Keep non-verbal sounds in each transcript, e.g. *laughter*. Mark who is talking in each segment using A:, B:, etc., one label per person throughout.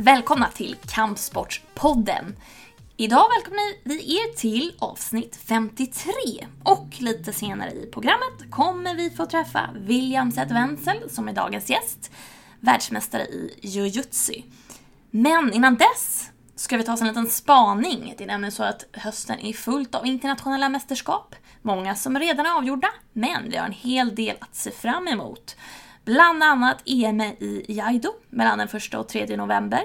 A: Välkomna till Kampsportspodden. Idag välkomnar vi er till avsnitt 53 och lite senare i programmet kommer vi få träffa William Z. Wenzel som är dagens gäst, världsmästare i jujutsu. Men innan dess ska vi ta oss en liten spaning. Det är nämligen så att hösten är fullt av internationella mästerskap. Många som redan är avgjorda, men vi har en hel del att se fram emot. Bland annat EM i Jaido mellan den 1 och 3 november.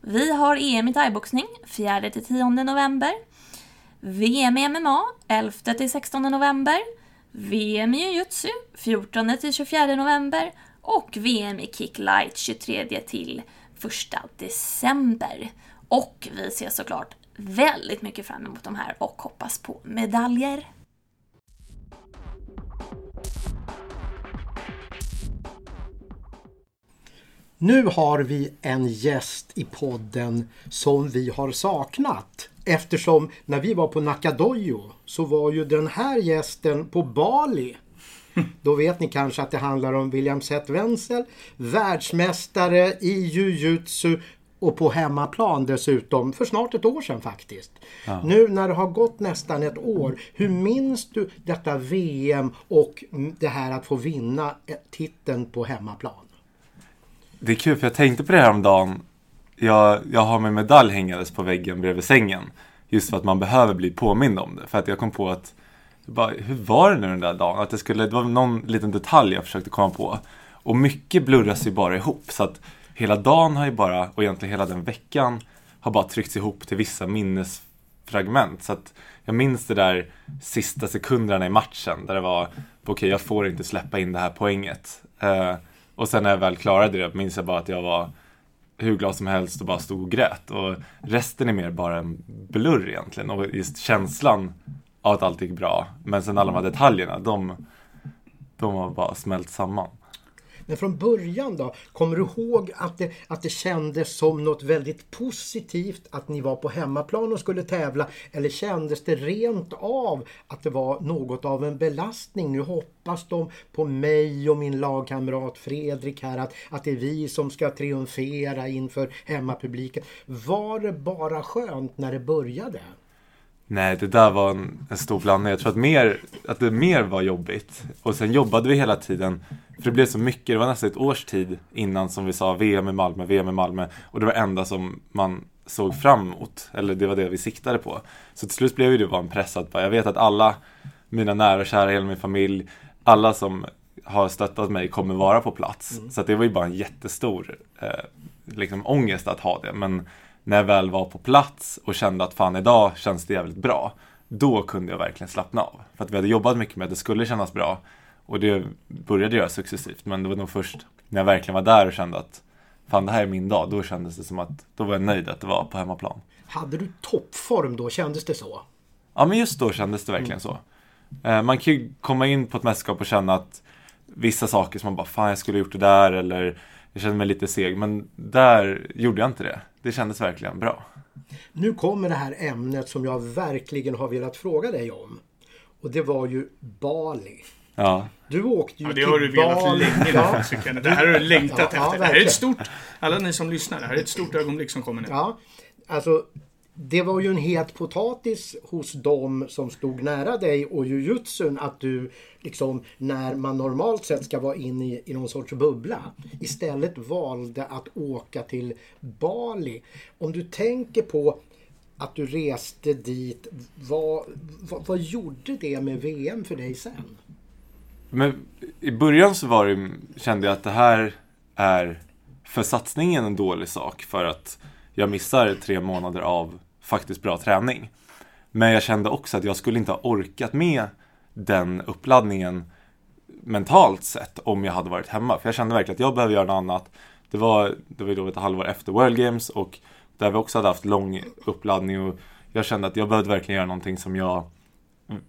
A: Vi har EM i thaiboxning 4-10 november. VM i MMA 11-16 november. VM i jujutsu 14-24 november. Och VM i kicklight 23-1 december. Och vi ser såklart väldigt mycket fram emot de här och hoppas på medaljer.
B: Nu har vi en gäst i podden som vi har saknat. Eftersom när vi var på Nakadojo så var ju den här gästen på Bali. Då vet ni kanske att det handlar om William Zett Wenzel, världsmästare i jujutsu och på hemmaplan dessutom för snart ett år sedan faktiskt. Ja. Nu när det har gått nästan ett år, hur minns du detta VM och det här att få vinna titeln på hemmaplan?
C: Det är kul för jag tänkte på det här om dagen. Jag, jag har min medalj hängandes på väggen bredvid sängen. Just för att man behöver bli påmind om det. För att jag kom på att, bara, hur var det nu den där dagen? Att det, skulle, det var någon liten detalj jag försökte komma på. Och mycket blurras ju bara ihop. Så att hela dagen har ju bara, och egentligen hela den veckan, har bara tryckts ihop till vissa minnesfragment. Så att jag minns det där sista sekunderna i matchen där det var, okej okay, jag får inte släppa in det här poänget. Uh, och sen när jag väl klarade det minns jag bara att jag var hur glad som helst och bara stod och grät. Och resten är mer bara en blurr egentligen. Och just känslan av att allt gick bra. Men sen alla de här detaljerna, de, de har bara smält samman.
B: Men från början då, kommer du ihåg att det, att det kändes som något väldigt positivt att ni var på hemmaplan och skulle tävla? Eller kändes det rent av att det var något av en belastning? Nu hoppas de på mig och min lagkamrat Fredrik här att, att det är vi som ska triumfera inför hemmapubliken. Var det bara skönt när det började?
C: Nej, det där var en, en, stor blandning. Jag tror att, mer, att det mer var jobbigt. Och sen jobbade vi hela tiden. För det blev så mycket. Det var nästan ett års tid innan som vi sa VM i Malmö, VM i Malmö. Och det var det enda som man såg fram emot. Eller det var det vi siktade på. Så till slut blev det bara en press att jag vet att alla mina nära och kära, hela min familj, alla som har stöttat mig kommer vara på plats. Mm. Så det var ju bara en jättestor eh, liksom, ångest att ha det. Men när jag väl var på plats och kände att fan idag känns det jävligt bra. Då kunde jag verkligen slappna av. För att vi hade jobbat mycket med att det skulle kännas bra. Och det började göra successivt. Men det var nog först när jag verkligen var där och kände att fan det här är min dag. Då kändes det som att då var jag nöjd att det var på hemmaplan.
B: Hade du toppform då? Kändes det så?
C: Ja men just då kändes det verkligen mm. så. Eh, man kan ju komma in på ett mästerskap och känna att vissa saker som man bara fan jag skulle ha gjort det där eller jag kände mig lite seg. Men där gjorde jag inte det. Det kändes verkligen bra.
B: Nu kommer det här ämnet som jag verkligen har velat fråga dig om. Och det var ju Bali.
C: Ja.
B: Du åkte ju
D: ja,
B: det
D: har du velat för länge ja. Det här har du längtat ja, efter. Ja, det här är ett stort, alla ni som lyssnar, det här är ett stort ögonblick som kommer nu.
B: Ja, alltså det var ju en het potatis hos dem som stod nära dig och jujutsun att du liksom när man normalt sett ska vara inne i, i någon sorts bubbla istället valde att åka till Bali. Om du tänker på att du reste dit, vad, vad, vad gjorde det med VM för dig sen?
C: Men i början så var det, kände jag att det här är för satsningen en dålig sak för att jag missar tre månader av faktiskt bra träning. Men jag kände också att jag skulle inte ha orkat med den uppladdningen mentalt sett om jag hade varit hemma. För jag kände verkligen att jag behöver göra något annat. Det var, det var då ett halvår efter World Games och där vi också hade haft lång uppladdning och jag kände att jag behövde verkligen göra någonting som jag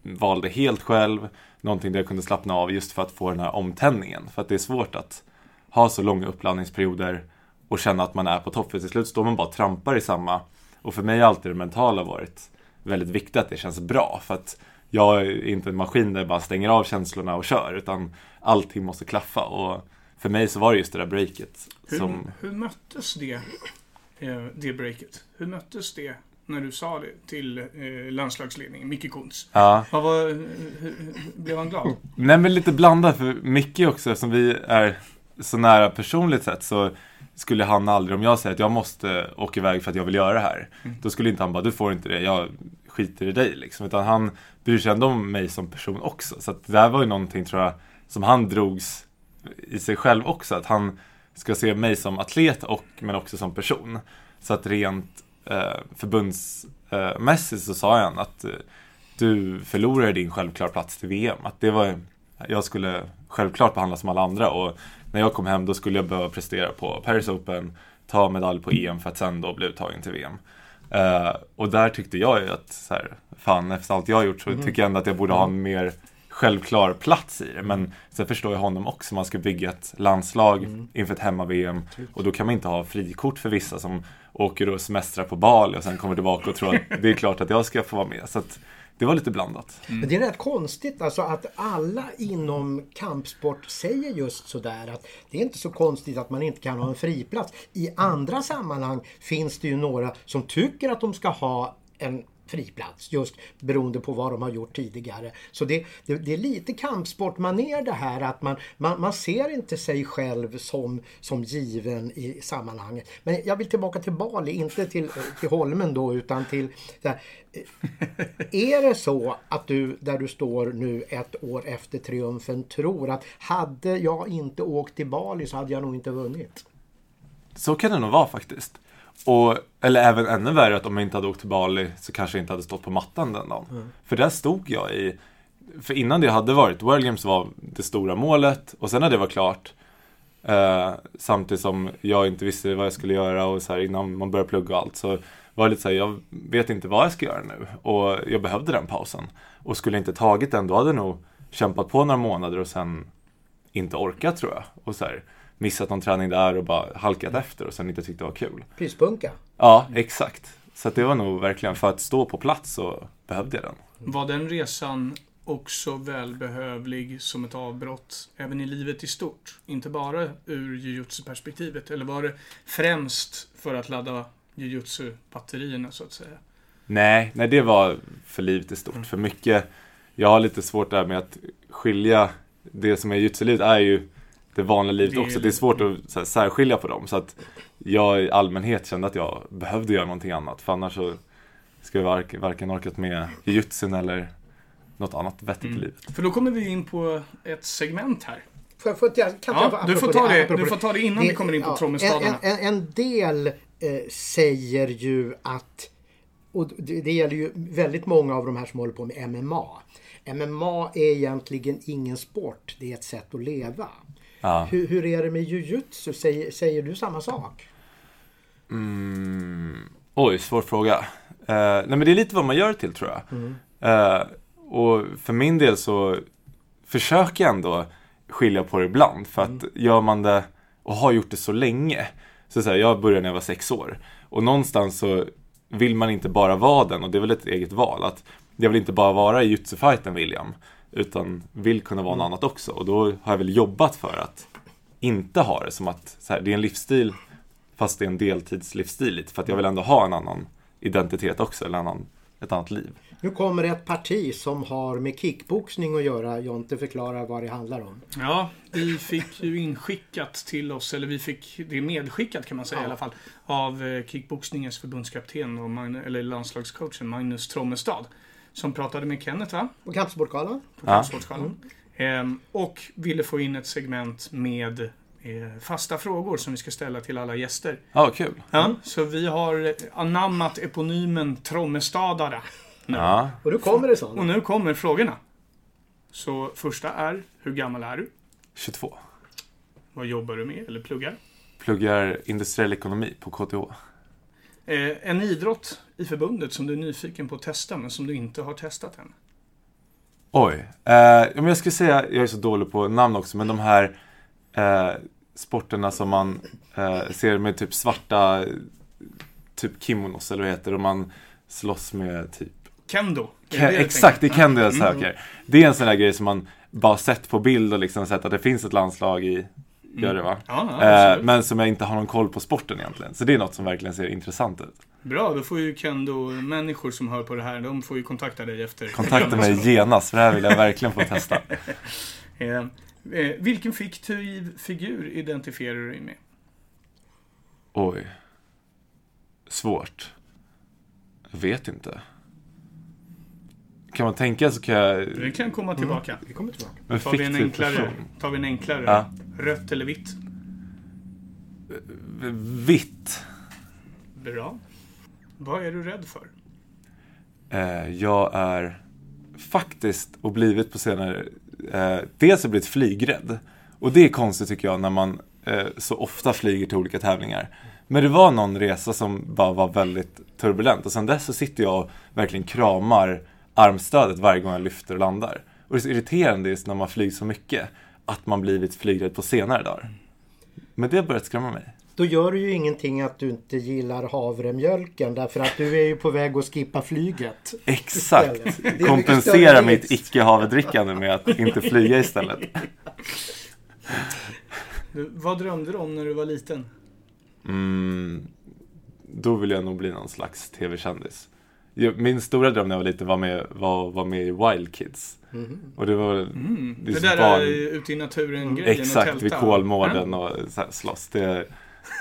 C: valde helt själv. Någonting där jag kunde slappna av just för att få den här omtändningen. För att det är svårt att ha så långa uppladdningsperioder och känna att man är på topp. För till slut står man bara och trampar i samma och för mig har alltid det mentala varit väldigt viktigt att det känns bra. För att jag är inte en maskin där jag bara stänger av känslorna och kör. Utan allting måste klaffa. Och för mig så var det just det där breaket.
D: Hur, som... hur möttes det eh, det breaket. Hur möttes det när du sa det till eh, landslagsledningen, Micke Kuntz?
C: Ja.
D: Vad var, blev han glad?
C: Nej men lite blandat för Micke också eftersom vi är så nära personligt sett så skulle han aldrig, om jag säger att jag måste åka iväg för att jag vill göra det här.
D: Mm.
C: Då skulle inte han bara, du får inte det, jag skiter i dig liksom. Utan han bryr sig ändå om mig som person också. Så att det här var ju någonting tror jag som han drogs i sig själv också. Att han ska se mig som atlet och men också som person. Så att rent eh, förbundsmässigt så sa han att eh, du förlorar din självklara plats till VM. Att det var, jag skulle självklart behandlas som alla andra och när jag kom hem då skulle jag behöva prestera på Paris Open, ta medalj på EM för att sen då bli uttagen till VM. Eh, och där tyckte jag ju att, så här, fan efter allt jag har gjort så tycker jag ändå att jag borde ha en mer självklar plats i det. Men sen förstår jag honom också, man ska bygga ett landslag inför ett hemma-VM och då kan man inte ha frikort för vissa som åker och semestrar på Bali och sen kommer tillbaka och tror att det är klart att jag ska få vara med. Så att det var lite blandat.
B: Men det är rätt konstigt alltså att alla inom kampsport säger just sådär att det är inte så konstigt att man inte kan ha en friplats. I andra sammanhang finns det ju några som tycker att de ska ha en friplats just beroende på vad de har gjort tidigare. Så det, det, det är lite kampsportmaner det här att man, man, man ser inte sig själv som, som given i sammanhanget. Men jag vill tillbaka till Bali, inte till, till Holmen då utan till här, eh, är det så att du, där du står nu ett år efter triumfen, tror att hade jag inte åkt till Bali så hade jag nog inte vunnit?
C: Så kan det nog vara faktiskt. Och, eller även ännu värre att om jag inte hade åkt till Bali så kanske jag inte hade stått på mattan den dagen. För där stod jag i, för innan det hade varit, World Games var det stora målet och sen när det var klart eh, samtidigt som jag inte visste vad jag skulle göra och så här, innan man började plugga och allt så var det lite så här, jag vet inte vad jag ska göra nu och jag behövde den pausen. Och skulle jag inte tagit den då hade jag nog kämpat på några månader och sen inte orkat tror jag. Och så här, missat någon träning där och bara halkat efter och sen inte tyckte det var kul.
B: Pyspunka.
C: Ja, exakt. Så att det var nog verkligen för att stå på plats så behövde jag den.
D: Var den resan också välbehövlig som ett avbrott även i livet i stort? Inte bara ur jujutsu-perspektivet? Eller var det främst för att ladda jujutsu-batterierna så att säga?
C: Nej, nej det var för livet i stort. För mycket, jag har lite svårt där med att skilja det som är jujutsu-livet är ju det vanliga livet
D: Det
C: också. Det är svårt att så här, särskilja på dem. Så att jag i allmänhet kände att jag behövde göra någonting annat. För annars så skulle jag varken, varken orkat med jujutsun eller något annat vettigt i livet.
D: För då kommer vi in på ett segment här.
B: Får jag, får jag, kan
D: Ja,
B: jag,
D: du får ta det-
B: apropå
D: du får ta det innan vi kommer in på trommestadarna.
B: En, en, en del eh, säger ju att, och det, det gäller ju väldigt många av de här som håller på med MMA. MMA är egentligen ingen sport, det är ett sätt att leva.
C: Ja.
B: Hur, hur är det med jujutsu? Säger, säger du samma sak?
C: Mm. Oj, svår fråga. Eh, nej men det är lite vad man gör till tror jag. Eh, och för min del så försöker jag ändå skilja på det ibland. För att gör man det och har gjort det så länge. Så, så här, jag började när jag var sex år. Och någonstans så vill man inte bara vara den och det är väl ett eget val. Att jag vill inte bara vara i jutsu-fighten William. Utan vill kunna vara något annat också. Och då har jag väl jobbat för att inte ha det som att så här, det är en livsstil fast det är en deltidslivsstil lite. För att jag vill ändå ha en annan identitet också. Eller annan, ett annat liv.
B: Nu kommer ett parti som har med kickboxning att göra. Jonte förklarar vad det handlar om.
D: Ja, vi fick ju inskickat till oss, eller vi fick det medskickat kan man säga i alla fall, av eh, kickboxningens förbundskapten och eller landslagscoachen Magnus Trommestad. Som pratade med Kenneth va?
B: Och Kampsportgalan?
D: På Kampsportsgalan. Ehm, och ville få in ett segment med eh, fasta frågor som vi ska ställa till alla gäster.
C: Ja, kul.
D: Ja, så vi har eh, anammat eponymen Trommestadare.
C: Ja.
B: Och då kommer det
D: Och
B: sådana.
D: nu kommer frågorna. Så första är, hur gammal är du?
C: 22.
D: Vad jobbar du med eller pluggar?
C: Pluggar industriell ekonomi på KTH.
D: Eh, en idrott i förbundet som du är nyfiken på att testa men som du inte har testat än?
C: Oj. Eh, jag skulle säga, jag är så dålig på namn också, men de här eh, sporterna som man eh, ser med typ svarta typ kimonos eller vad heter och man slåss med typ
D: Kendo? Är det
C: Ke-
D: det
C: exakt, det
D: tänker?
C: kan jag söker. Det är en sån där grej som man bara sett på bild och liksom sett att det finns ett landslag i, gör det va?
D: Ja, ja,
C: Eh, men som jag inte har någon koll på sporten egentligen. Så det är något som verkligen ser intressant ut.
D: Bra, då får ju Kendo-människor som hör på det här, de får ju kontakta dig efter.
C: Kontakta mig genast för det här vill jag verkligen få *laughs* testa.
D: Eh, eh, vilken fiktiv figur identifierar du dig med?
C: Oj. Svårt. Jag vet inte. Kan man tänka så kan jag...
D: Vi kan komma tillbaka.
B: Vi kommer tillbaka.
C: Men
D: Tar vi en enklare?
C: person.
D: Tar vi en enklare?
C: Ja.
D: Rött eller vitt?
C: Vitt.
D: Bra. Vad är du rädd för?
C: Eh, jag är faktiskt, och blivit på senare, eh, dels har jag blivit flygrädd. Och det är konstigt tycker jag när man eh, så ofta flyger till olika tävlingar. Men det var någon resa som bara var väldigt turbulent och sen dess så sitter jag och verkligen kramar armstödet varje gång jag lyfter och landar. Och det är så irriterande just när man flyger så mycket att man blivit flygrädd på senare dagar. Men det har börjat skrämma mig.
B: Då gör det ju ingenting att du inte gillar havremjölken därför att du är ju på väg att skippa flyget.
C: Exakt! Kompensera mitt icke-havredrickande med att inte flyga istället.
D: Du, vad drömde du om när du var liten?
C: Mm, då vill jag nog bli någon slags tv-kändis. Min stora dröm när jag var liten var med, var, var med i Wild Kids. Och det var
D: Mm.
C: Det är
D: Det,
C: så
D: där
C: barn-
D: ute i naturen-grejen och
C: exakt vid. Kolmården och så här slåss. Det,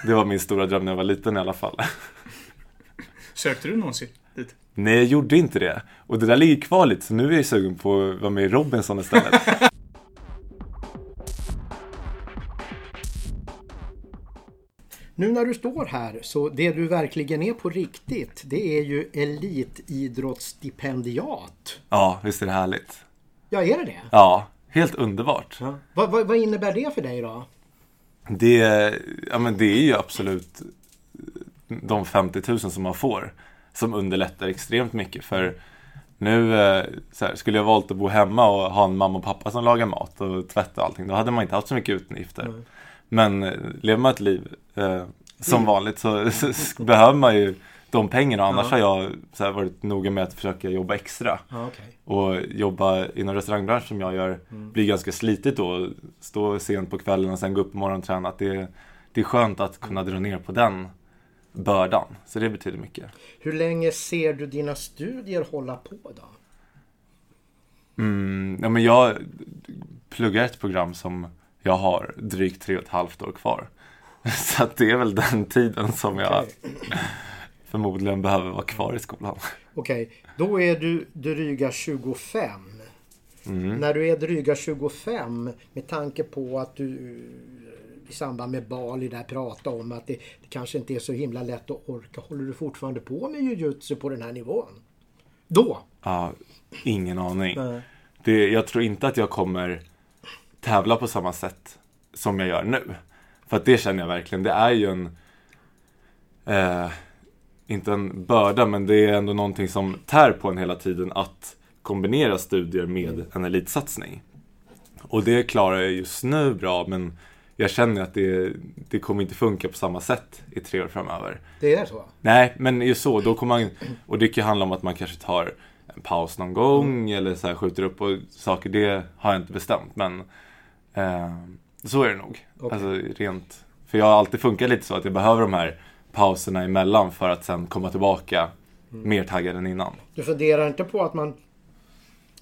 C: det var min stora dröm när jag var liten i alla fall. *laughs*
D: Sökte du någonsin dit?
C: Nej, jag gjorde inte det. Och det där ligger kvar lite, så nu är jag sugen på att vara med i Robinson istället. *laughs*
B: Nu när du står här så det du verkligen är på riktigt det är ju elitidrottsstipendiat.
C: Ja, visst är det härligt?
B: Ja, är det det?
C: Ja, helt underbart.
B: Ja. Vad, vad, vad innebär det för dig då?
C: Det, ja, men det är ju absolut de 50 000 som man får som underlättar extremt mycket. För nu eh, så här, skulle jag valt att bo hemma och ha en mamma och pappa som lagar mat och tvätt och allting. Då hade man inte haft så mycket utgifter. Men eh, lever man ett liv eh, som vanligt så, *laughs* så, så behöver man ju de pengarna. Annars har jag så här, varit noga med att försöka jobba extra.
B: Ja, okej.
C: Och jobba inom restaurangbranschen som jag gör blir ganska slitigt då. Stå sent på kvällen och sen gå upp på morgonen och träna. Att det, det är skönt att kunna dra ner på den bördan. Så det betyder mycket.
B: Hur länge ser du dina studier hålla på då?
C: Mm, ja, men jag pluggar ett program som jag har drygt tre och ett halvt år kvar. *laughs* Så att det är väl den tiden som jag
B: Okej.
C: förmodligen behöver vara kvar i skolan.
B: Okej, då är du dryga 25. När du är dryga 25 med tanke på att du eh, i samband med Bali där pratade om att det, det kanske inte är så himla lätt att orka. Håller du fortfarande på med jujutsu på den här nivån? Då?
C: Ja, ingen aning. Det, jag tror inte att jag kommer tävla på samma sätt som jag gör nu. För att det känner jag verkligen. Det är ju en, eh, inte en börda, men det är ändå någonting som tär på en hela tiden att kombinera studier med en elitsatsning. Och det klarar jag just nu bra, men jag känner att det, det kommer inte funka på samma sätt i tre år framöver.
B: Det är så?
C: Nej, men just så. Då kommer man, och det kan ju handla om att man kanske tar en paus någon gång eller så här skjuter upp och saker. Det har jag inte bestämt, men eh, så är det nog.
B: Okej.
C: Alltså rent, för jag har alltid funkat lite så att jag behöver de här pauserna emellan för att sen komma tillbaka mer taggad än innan.
B: Du funderar inte på att man...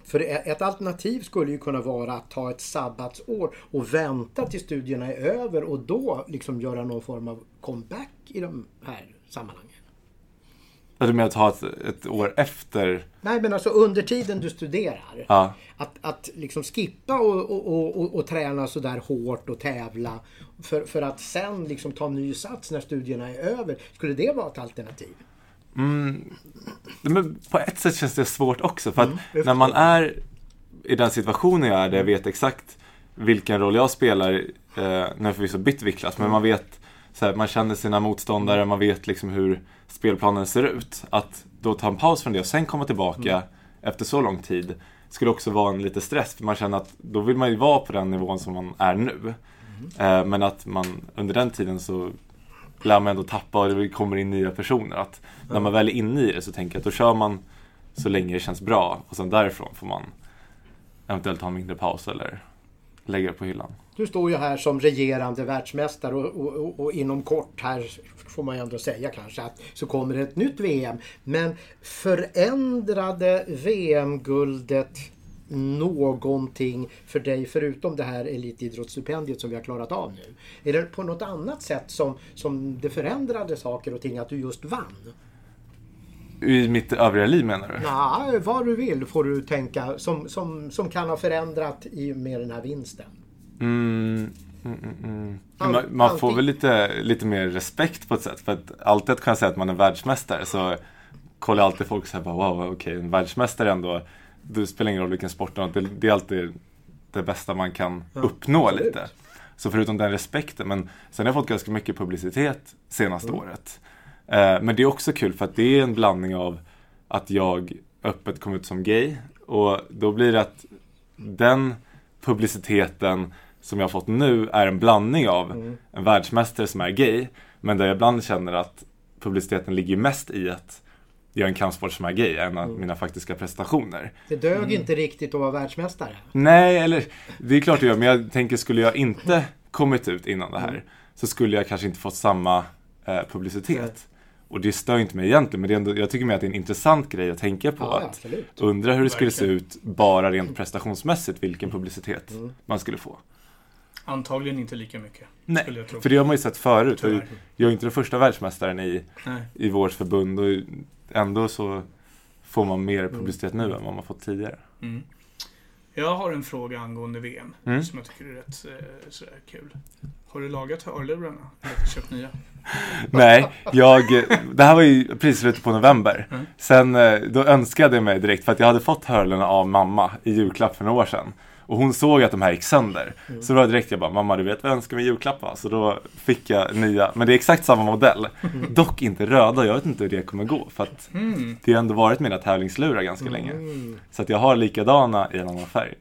B: För ett alternativ skulle ju kunna vara att ta ett sabbatsår och vänta till studierna är över och då liksom göra någon form av comeback i de här sammanhangen.
C: Ja, Du menar att ha ett, ett år efter?
B: Nej men alltså under tiden du studerar.
C: Ja.
B: Att, att liksom skippa och, och, och, och, träna sådär hårt och tävla. För, för att sen liksom ta ny sats när studierna är över. Skulle det vara ett alternativ?
C: Men på ett sätt känns det svårt också. För att
B: jag
C: när man är i den situationen jag är, där jag vet exakt vilken roll jag spelar, eh, nu har jag förvisso bytt viktklass, men man vet, så här, man känner sina motståndare, man vet liksom hur spelplanen ser ut. Att då ta en paus från det och sen komma tillbaka efter så lång tid skulle också vara en lite stress, för man känner att då vill man ju vara på den nivån som man är nu. Eh, men att man under den tiden så lär man ändå tappa och det kommer in nya personer. Att när man väl är inne i det så tänker jag att då kör man så länge det känns bra och sen därifrån får man eventuellt ha en mindre paus eller lägga på hyllan.
B: Du står ju här som regerande världsmästare och, och, och, inom kort här får man ju ändå säga kanske att så kommer ett nytt VM. Men förändrade VM-guldet någonting för dig förutom det här elitidrottsstipendiet som vi har klarat av nu? Är det på något annat sätt som, som det förändrade saker och ting att du just vann?
C: I mitt övriga liv menar du?
B: Nej, vad du vill får du tänka som, som, som kan ha förändrat i och med den här vinsten.
C: Mm, mm, mm, mm. Man, man får väl lite, lite mer respekt på ett sätt. För att alltid att kunna säga att man är världsmästare så kollar alltid folk så här bara wow, okej, en världsmästare ändå. Det spelar ingen roll vilken sport det är, det, är alltid det bästa man kan uppnå
B: absolut.
C: lite. Så förutom den respekten, men sen har jag fått ganska mycket publicitet senaste
B: Mm.
C: året. Eh, men det är också kul för att det är en blandning av att jag öppet kom ut som gay och då blir det att den publiciteten som jag har fått nu är en blandning av
B: Mm.
C: en världsmästare som är gay men där jag ibland känner att publiciteten ligger mest i att jag är en kampsport som är gay än
B: Mm.
C: att mina faktiska prestationer.
B: Det dög inte riktigt att vara världsmästare.
C: Nej, eller det är klart det gör, men jag tänker skulle jag inte kommit ut innan det här så skulle jag kanske inte fått samma eh, publicitet.
B: Nej.
C: Och det stör inte mig egentligen, men det är ändå, jag tycker mer att det är en intressant grej att tänka på.
B: Ja,
C: att
B: absolut.
C: undra hur det skulle se
D: Verkligen.
C: ut bara rent prestationsmässigt, vilken publicitet
B: Mm.
C: man skulle få.
D: Antagligen inte lika mycket.
C: Nej, för det har man ju sett förut. För
D: Tyvärr.
C: jag är inte den första världsmästaren i,
D: Nej.
C: i vårt förbund och ändå så får man mer publicitet nu än vad man fått tidigare.
D: Mm. Jag har en fråga angående VM
C: Mm.
D: som jag tycker är rätt eh, sådär kul. Har du lagat hörlurarna? Eller köpt nya? *laughs*
C: Nej, jag, det här var ju precis slutet på november.
D: Mm.
C: Sen eh, då önskade jag mig direkt för att jag hade fått hörlurarna av mamma i julklapp för några år sedan. Och hon såg att de här gick sönder. Så då direkt jag bara, mamma du vet vad jag önskar mig julklapp va? Så då fick jag nya, men det är exakt samma modell. Dock inte röda, jag vet inte hur det kommer gå. För att
D: Mm.
C: det har ändå varit mina tävlingslurar ganska länge.
B: Mm.
C: Så att jag har likadana i en annan färg.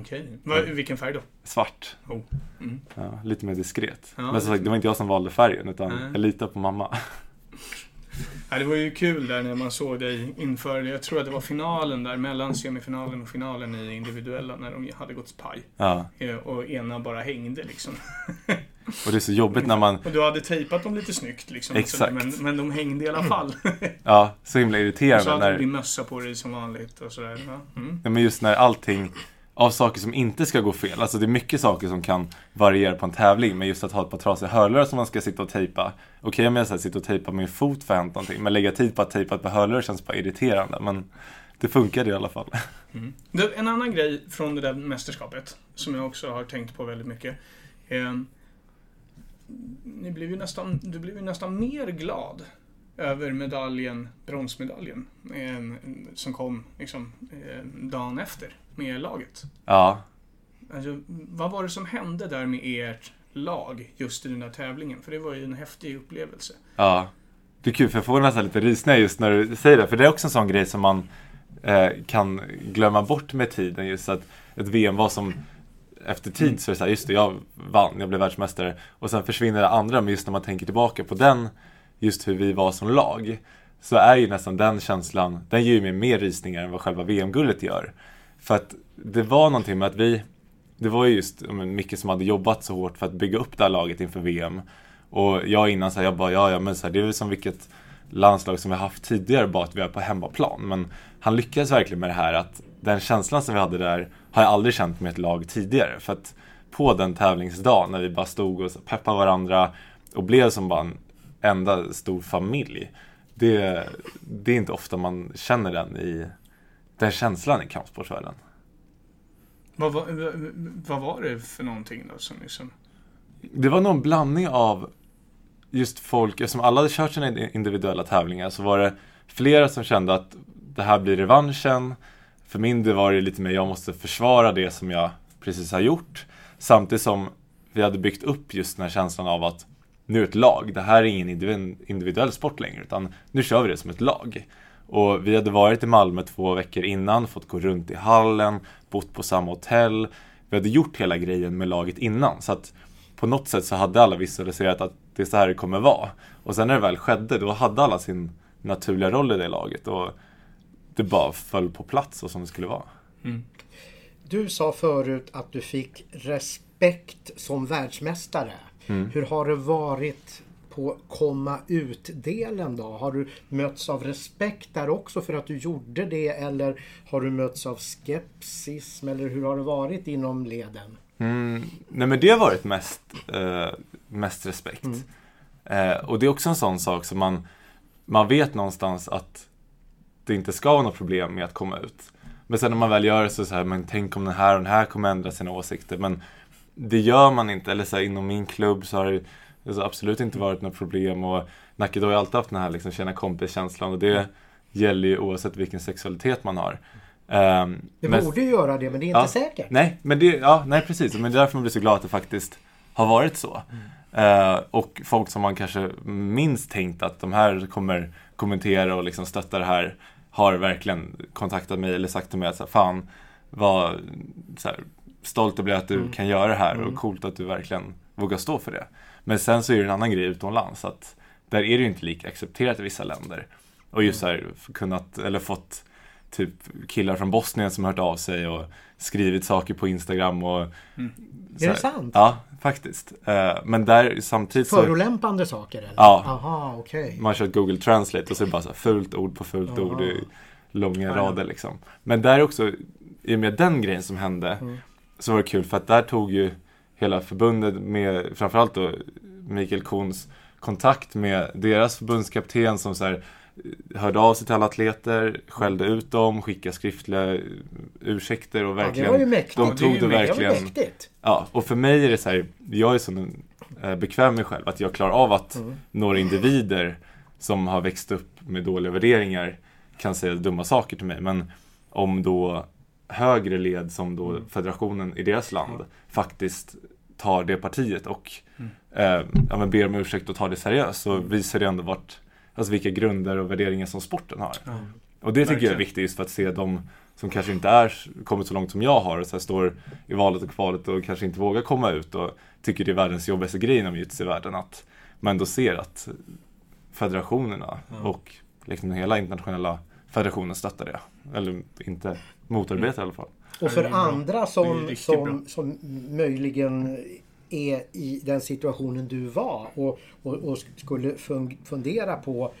D: Okej. Va- Vilken färg då?
C: Svart.
D: Oh. Mm.
C: Ja, lite mer diskret.
D: Ja,
C: men som sagt, det var inte jag som valde färgen utan jag litar på mamma. *laughs*
D: Ja, det var ju kul där när man såg dig inför, jag tror att det var finalen där, mellan semifinalen och finalen i individuella när de hade gått paj.
C: Ja.
D: Eh, Och ena bara hängde liksom. *laughs*
C: Och det är så jobbigt när man,
D: Och du hade tejpat dem lite snyggt liksom.
C: Exakt.
D: Men, men de hängde i alla fall. *laughs*
C: ja, så himla
D: Och så
C: irriterande
D: hade du
C: när,
D: din mössa på dig som vanligt och sådär. Ja. Mm.
C: Ja, men just när allting av saker som inte ska gå fel. Alltså det är mycket saker som kan variera på en tävling. Men just att ha ett par trasiga hörlurar som man ska sitta och tejpa. Okej om jag så här, sitter och tejpar min fot för att hänt någonting. Men lägga tid på att tejpa ett par hörlurar känns bara irriterande. Men det funkade i alla fall. *laughs*
D: Mm. Du, en annan grej från det där mästerskapet som jag också har tänkt på väldigt mycket. Eh, ni blev ju nästan, du blev ju nästan mer glad över medaljen, bronsmedaljen, eh, som kom liksom, eh, dagen efter med laget.
C: Ja,
D: Alltså, vad var det som hände där med ert lag just i den där tävlingen? För det var ju en häftig upplevelse.
C: ja. Det är kul för jag får nästan lite rysningar just när du säger det. För det är också en sån grej som man eh, kan glömma bort med tiden. Just att ett VM var som efter tid så är det så här, just det, jag vann, jag blev världsmästare. Och sen försvinner det andra, men just när man tänker tillbaka på den, just hur vi var som lag. Så är ju nästan den känslan, den ger ju mig mer rysningar än vad själva VM-guldet gör. För att det var någonting med att vi, det var ju just men Micke som hade jobbat så hårt för att bygga upp det här laget inför VM. Och jag innan så här, jag bara, ja, ja men så här, det är väl som vilket landslag som vi har haft tidigare, bara att vi är på hemmaplan. Men han lyckades verkligen med det här att den känslan som vi hade där har jag aldrig känt med ett lag tidigare. För att på den tävlingsdagen när vi bara stod och peppade varandra och blev som bara en enda stor familj. Det, det är inte ofta man känner den i den känslan i kampsportsvärlden.
D: Vad var, vad var det för någonting då som liksom...
C: Det var nog en blandning av just folk, eftersom alla hade kört sina individuella tävlingar så var det flera som kände att det här blir revanschen. För min del var det lite mer, jag måste försvara det som jag precis har gjort. Samtidigt som vi hade byggt upp just den här känslan av att nu är ett lag, det här är ingen individ- individuell sport längre utan nu kör vi det som ett lag. Och vi hade varit i Malmö två veckor innan, fått gå runt i hallen, bott på samma hotell. Vi hade gjort hela grejen med laget innan. Så att på något sätt så hade alla visualiserat att det är så här det kommer vara. Och sen när det väl skedde, då hade alla sin naturliga roll i det laget. Och det bara föll på plats och som det skulle vara.
D: Mm.
B: Du sa förut att du fick respekt som världsmästare.
C: Mm.
B: Hur har det varit på komma ut-delen då? Har du mötts av respekt där också för att du gjorde det eller har du mötts av skepsis eller hur har det varit inom leden?
C: Mm, nej men det har varit mest, eh, mest respekt. Eh, och det är också en sån sak som man, man vet någonstans att det inte ska vara något problem med att komma ut. Men sen när man väl gör det så, så här, men tänk om den här och den här kommer ändra sina åsikter. Men det gör man inte. Eller så här, inom min klubb så har det alltså, absolut inte varit något problem. Och Nacka har ju alltid haft den här liksom, känna kompis-känslan. Och det gäller ju oavsett vilken sexualitet man har. Ehm,
B: Det
C: men-
B: borde ju göra det men det är inte
C: Ja.
B: säkert.
C: Nej, men det, ja, nej precis. Men det är därför man blir så glad att det faktiskt har varit så. Eh, och folk som man kanske minst tänkt att de här kommer kommentera och liksom stötta det här har verkligen kontaktat mig eller sagt till mig att så här, fan vad så här, stolt jag blir att du kan göra det här och coolt att du verkligen vågar stå för det. Men sen så är det en annan grej utomlands att där är det ju inte lika accepterat i vissa länder. Och just så här, kunnat, eller fått typ killar från Bosnien som hört av sig och skrivit saker på Instagram och så
B: Är det sant?
C: Ja, faktiskt. Eh, Men där samtidigt så
B: Förolämpande saker eller?
C: Ja.
B: Aha, okej.
C: man kör Google Translate och så är det bara så här fult ord på fult
B: Aha.
C: ord i långa
D: ja.
C: rader liksom. Men där också, i och med den grejen som hände,
B: Mm.
C: så var det kul för att där tog ju hela förbundet med, framförallt då Mikael Kohns kontakt med deras förbundskapten som så här hörde av sig till alla atleter, skällde ut dem, skickade skriftliga ursäkter och
B: Ja, det
C: verkligen
B: var ju mäktigt.
C: de
D: Ja, det
C: tog
D: ju
C: det verkligen
B: mäktigt.
C: Ja, och för mig är det så här, jag är så eh, bekväm med mig själv att jag klarar av att
B: Mm.
C: några individer som har växt upp med dåliga värderingar kan säga dumma saker till mig. Men om då högre led som då
B: Mm.
C: federationen i deras land faktiskt tar det partiet och
B: Mm.
C: eh, ja, men ber om ursäkt och tar det seriöst så visar det ändå vart, alltså vilka grunder och värderingar som sporten har. Och det tycker jag är
D: Verkligen.
C: viktigt just för att se de som kanske inte är kommit så långt som jag har och så står i valet och kvalet och kanske inte vågar komma ut och tycker det är världens jobbigaste grej inom jujutsu-världen att man ändå ser att federationerna och liksom hela internationella federationen stöttar det. Eller inte motarbetar i alla fall.
B: Och för andra som, som, som möjligen är i den situationen du var och, och, och skulle fun- fundera på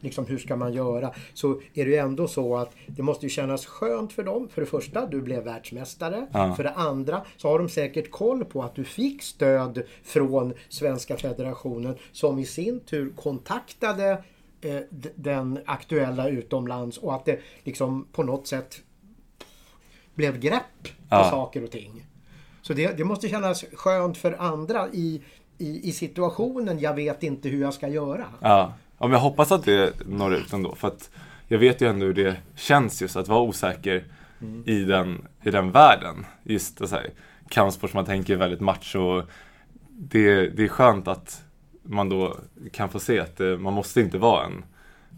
B: liksom hur ska man göra så är det ju ändå så att det måste ju kännas skönt för dem. För det första, du blev världsmästare.
C: Ja.
B: För det andra så har de säkert koll på att du fick stöd från Svenska federationen som i sin tur kontaktade den aktuella utomlands och att det liksom på något sätt blev grepp på
C: Ja.
B: saker och ting. Så det, det måste kännas skönt för andra i, i, i situationen. Jag vet inte hur jag ska göra.
C: Ja. ja, men jag hoppas att det når ut ändå. För att jag vet ju ändå hur det känns just att vara osäker i, den, i den världen. Just det så här, kampsport som man tänker är väldigt macho. Det, det är skönt att man då kan få se att det, man måste inte vara en,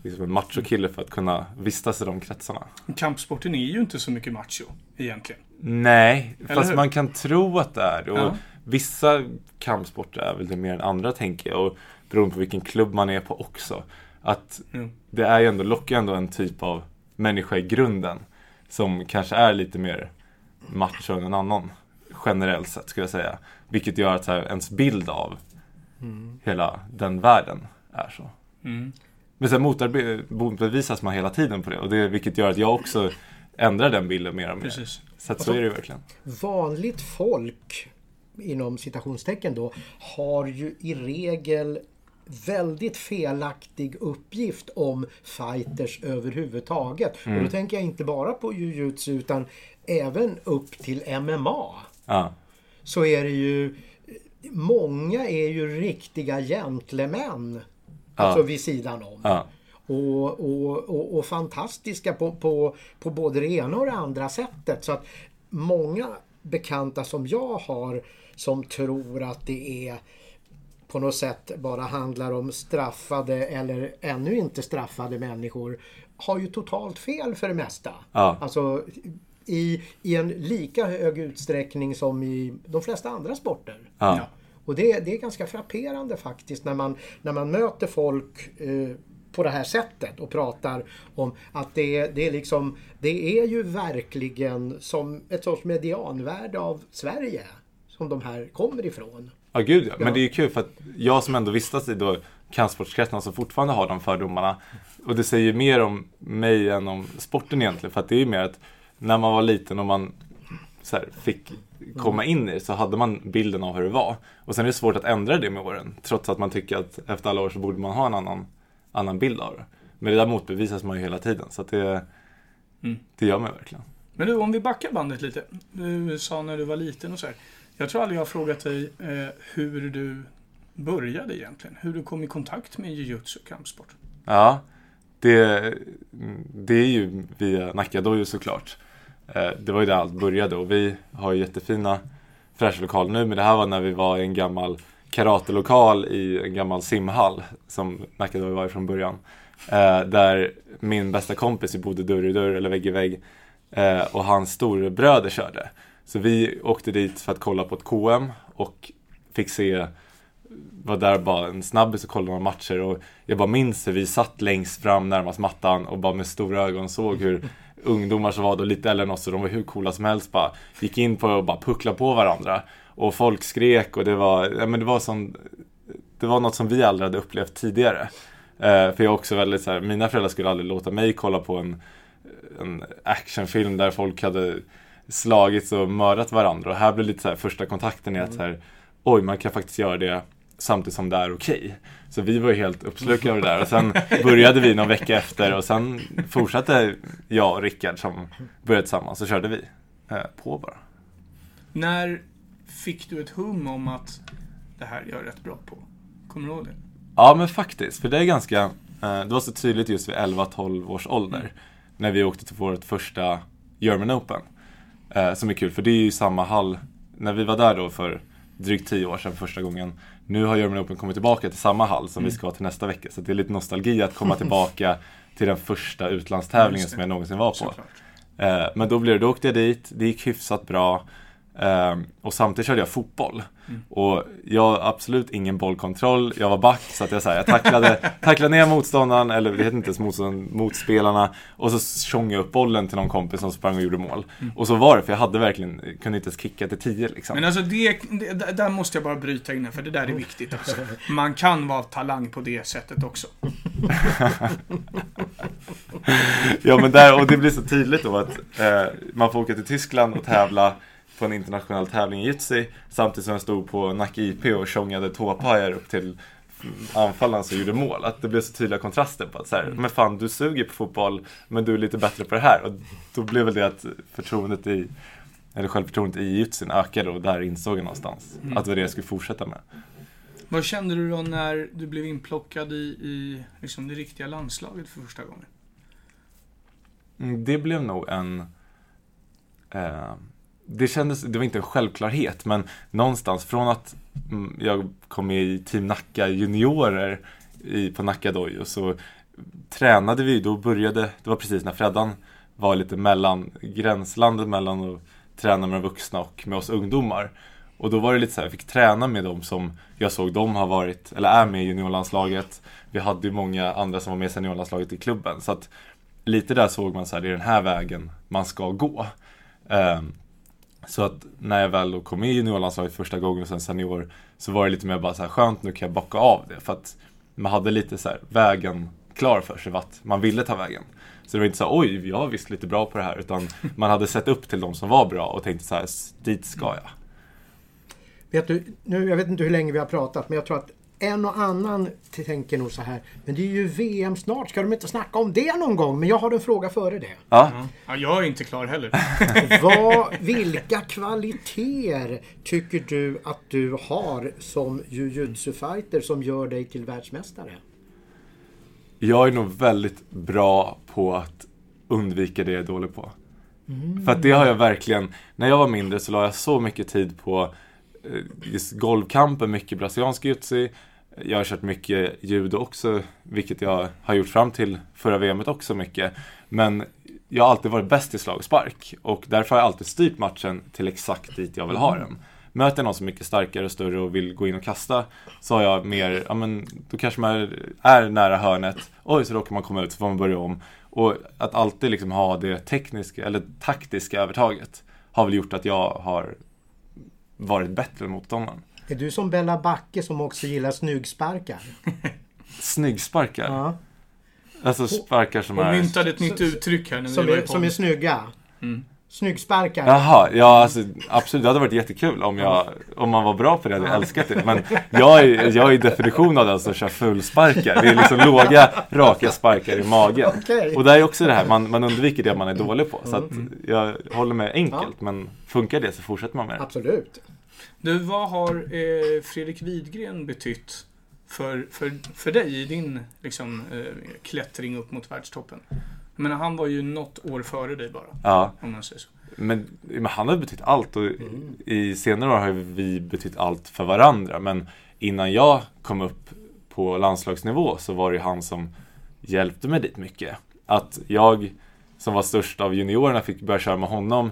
C: liksom en machokille för att kunna vistas i de kretsarna.
D: Kampsporten är ju inte så mycket macho egentligen.
C: Nej,
D: Eller
C: fast
D: hur?
C: man kan tro att det är. Och
D: Ja.
C: Vissa kampsporter är väl det mer än andra tänker jag. Och beroende på vilken klubb man är på också. Att
D: Jo.
C: det är ju ändå, lockar ändå en typ av människa i grunden. Som kanske är lite mer macho än en annan. Generellt sett skulle jag säga. Vilket gör att här, ens bild av hela den världen är så.
D: Mm.
C: Men sen motbevisas man hela tiden på det. Och det. Vilket gör att jag också ändrar den bilden mer och mer.
D: Precis.
C: Så att så är det ju verkligen.
B: Vanligt folk inom citationstecken då har ju i regel väldigt felaktig uppgift om fighters överhuvudtaget. Och då tänker jag inte bara på jujutsu utan även upp till MMA.
C: Ja.
B: Så är det ju Många är ju riktiga gentlemän. Alltså vid sidan om.
C: Ja.
B: Och, och, och, och fantastiska på, på, på både det ena och det andra sättet. Så att många bekanta som jag har som tror att det är på något sätt bara handlar om straffade eller ännu inte straffade människor har ju totalt fel för det mesta.
C: Ja.
B: Alltså i, i en lika hög utsträckning som i de flesta andra sporter.
C: Ja.
B: Och det, det är ganska frapperande faktiskt när man, när man möter folk eh, på det här sättet och pratar om att det, det är liksom Det är ju verkligen som ett sorts medianvärde av Sverige som de här kommer ifrån.
C: Ja, gud ja.
B: Ja.
C: Men det är ju kul för att jag som ändå vistas i då kampsportskretsarna som fortfarande har de fördomarna. Och det säger mer om mig än om sporten egentligen. För att det är ju mer att när man var liten och man här, fick komma in i det så hade man bilden av hur det var. Och sen är det svårt att ändra det med åren. Trots att man tycker att efter alla år så borde man ha en annan, annan bild av det. Men det där motbevisas man ju hela tiden. Så det,
D: Mm.
C: det gör man verkligen.
D: Men du, om vi backar bandet lite. Du sa när du var liten och så här. Jag tror aldrig jag har frågat dig eh, hur du började egentligen. Hur du kom i kontakt med jujutsu kampsport.
C: Ja, det, det är ju via Nacka Dojo såklart. Eh, det var ju där allt började och vi har ju jättefina fräscha lokaler nu men det här var när vi var i en gammal karatelokal i en gammal simhall som Nacka Dojo var från början. Eh, där min bästa kompis bodde dörr i dörr eller vägg i vägg eh, och hans storebröder körde. Så vi åkte dit för att kolla på ett KM och fick se var där bara en snabbis och kollade några matcher och jag bara minns hur vi satt längst fram närmast mattan och bara med stora ögon såg hur ungdomar som var då lite äldre än oss och de var hur coola som helst bara gick in på och bara pucklade på varandra och folk skrek och det var, ja men det var sån det var något som vi aldrig hade upplevt tidigare. Eh, för jag är också väldigt så här, mina föräldrar skulle aldrig låta mig kolla på en, en actionfilm där folk hade slagits och mördat varandra och här blev lite så här första kontakten i att så här, oj man kan faktiskt göra det samtidigt som det är okej. Så vi var ju helt uppslukade av det där och sen började vi någon vecka efter och sen fortsatte jag och Rickard som började tillsammans så körde vi eh, på bara.
D: När fick du ett hum om att det här är jag rätt bra på? Kommer du ihåg det?
C: Ja men faktiskt, för det är ganska, eh, det var så tydligt just vid 11-12 års ålder. När vi åkte till vårt första German Open. Eh, som är kul, för det är ju samma hall, när vi var där då för drygt 10 år sedan första gången. Nu har German Open kommit tillbaka till samma hall som vi ska till nästa vecka. Så det är lite nostalgi att komma *laughs* tillbaka till den första utlandstävlingen som jag någonsin var på. Eh, men då blev det, då åkte jag dit, det gick hyfsat bra. Eh, och samtidigt körde jag fotboll. Och jag har absolut ingen bollkontroll. Jag var back så att jag, så här, jag tacklade, *laughs* tacklade ner motståndaren, eller det heter inte ens motståndaren, motspelarna. Och så tjongade jag upp bollen till någon kompis som sprang och gjorde mål. Och så var det, för jag hade verkligen, kunde inte ens kicka till 10 liksom.
D: Men alltså det, det, där- där måste jag bara bryta in för det där är viktigt alltså. Man kan vara talang på det sättet också. *laughs*
C: Ja men där, och det blir så tydligt då att eh, man får åka till Tyskland och tävla på en internationell tävling i jitsi samtidigt som jag stod på Nacka IP och tjongade tåpajar upp till anfallaren som gjorde mål. Att det blev så tydliga kontraster på att så här, men fan du suger på fotboll men du är lite bättre på det här. Och då blev väl det att förtroendet i, eller självförtroendet i jitsin ökade och där insåg jag någonstans att det var det jag skulle fortsätta med.
D: Vad kände du då när du blev inplockad i, i liksom det riktiga landslaget för första gången?
C: Mm, Det blev nog en... Eh, det kändes, det var inte en självklarhet, men någonstans från att mm, jag kom med i Team Nacka juniorer i, på Nacka Dojo så tränade vi, då började, det var precis när Freddan var lite mellan, gränslandet mellan att träna med de vuxna och med oss ungdomar. Och då var det lite så här, jag fick träna med dem som jag såg de har varit, eller är med i juniorlandslaget. Vi hade ju många andra som var med i seniorlandslaget i klubben. Så att lite där såg man så här, det är den här vägen man ska gå. Ehm, så att när jag väl då kom med i juniorlandslaget första gången och sen senior så var det lite mer bara så här skönt, nu kan jag bocka av det. För att man hade lite så här vägen klar för sig, vart man ville ta vägen. Så det var inte så här, oj, jag är visst lite bra på det här. Utan *laughs* man hade sett upp till de som var bra och tänkte så här, dit ska jag.
B: Vet du, nu, jag vet inte hur länge vi har pratat men jag tror att en och annan tänker nog så här. Men det är ju VM snart, ska de inte snacka om det någon gång? Men jag har en fråga före det.
C: Ja,
D: Ja, jag är inte klar heller. *laughs*
B: Vad, vilka kvaliteter tycker du att du har som jujutsu-fighter som gör dig till världsmästare?
C: jag är nog väldigt bra på att undvika det jag är dålig på. För att det har jag verkligen, när jag var mindre så la jag så mycket tid på eh, just golvkampen, mycket brasiliansk jujutsu. Jag har kört mycket judo också, vilket jag har gjort fram till förra VMet också mycket. Men jag har alltid varit bäst i slag och spark och därför har jag alltid styrt matchen till exakt dit jag vill ha den. möter jag någon som är mycket starkare och större och vill gå in och kasta så har jag mer, ja men då kanske man är, är nära hörnet, oj så råkar man komma ut så får man börja om. Och att alltid liksom ha det tekniska eller taktiska övertaget har väl gjort att jag har varit bättre än motståndaren.
B: Är du som Bella Backe som också gillar snyggsparkar? *laughs*
C: Snyggsparkar?
B: Ja.
C: Alltså sparkar som
D: Och
C: är...
D: myntade ett nytt uttryck här när
B: Som är, som är snygga.
D: Mm.
B: Snyggsparkar.
C: Jaha, ja alltså absolut, det hade varit jättekul om, jag, om man var bra på det, hade jag älskat det. Men jag är, jag är definition av den som kör fullsparkar. Det är liksom låga, raka sparkar i magen.
B: Okej.
C: Och det är också det här, man, man undviker det man är dålig på. Så att jag håller med enkelt, men funkar det så fortsätter man med det.
B: Absolut.
D: Du, vad har eh, Fredrik Widgren betytt för, för, för dig i din liksom, eh, klättring upp mot världstoppen? Jag menar, han var ju något år före dig bara,
C: Ja,
D: om man säger så.
C: men, men han har betytt allt och i senare år har vi betytt allt för varandra. Men innan jag kom upp på landslagsnivå så var det han som hjälpte mig dit mycket. Att jag som var störst av juniorerna fick börja köra med honom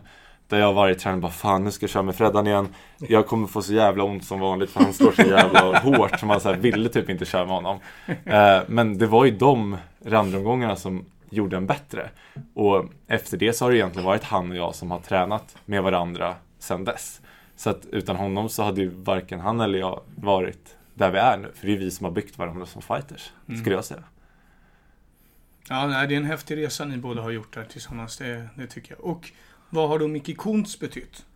C: där jag varje träning bara fan nu ska jag köra med Freddan igen. Jag kommer få så jävla ont som vanligt för han slår så jävla hårt så man så här ville typ inte köra med honom. Eh, men det var ju de randomgångarna som gjorde en bättre. Och efter det så har det egentligen varit han och jag som har tränat med varandra sedan dess. Så att utan honom så hade ju varken han eller jag varit där vi är nu. För det är vi som har byggt varandra som fighters, skulle jag säga.
D: Ja, det är en häftig resa ni båda har gjort där tillsammans, det, det tycker jag. Och vad har då Micke Kuntz betytt?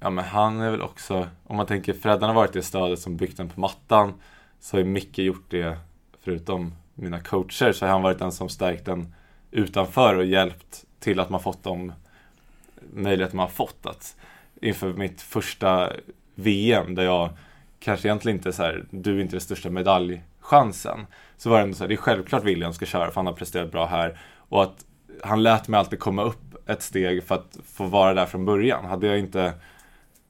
C: Ja men han är väl också, om man tänker Freddan har varit det stödet som byggt den på mattan så har ju Micke gjort det, förutom mina coacher, så har han varit den som stärkt den utanför och hjälpt till att man fått de möjligheter man har fått. Att inför mitt första VM där jag kanske egentligen inte är så här, du är inte den största medaljchansen. Så var det ändå så här, det är självklart William ska köra för han har presterat bra här. Och att han lät mig alltid komma upp ett steg för att få vara där från början. Hade jag inte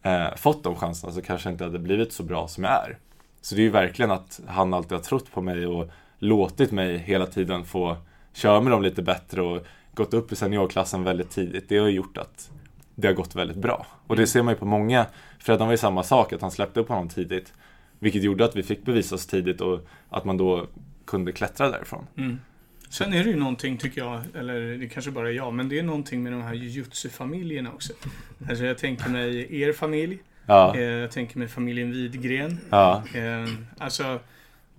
C: eh, fått de chanserna så kanske jag inte hade blivit så bra som jag är. Så det är ju verkligen att han alltid har trott på mig och låtit mig hela tiden få köra med dem lite bättre och gått upp i seniorklassen väldigt tidigt. Det har gjort att det har gått väldigt bra. Och det ser man ju på många. Freddan var ju samma sak, att han släppte upp honom tidigt. Vilket gjorde att vi fick bevisa oss tidigt och att man då kunde klättra därifrån.
D: Mm. Sen är det ju någonting, tycker jag, eller det kanske bara är jag, men det är någonting med de här jujutsu-familjerna också. Alltså jag tänker mig er familj,
C: Ja,
D: eh, jag tänker mig familjen Widgren.
C: ja,
D: Eh, alltså,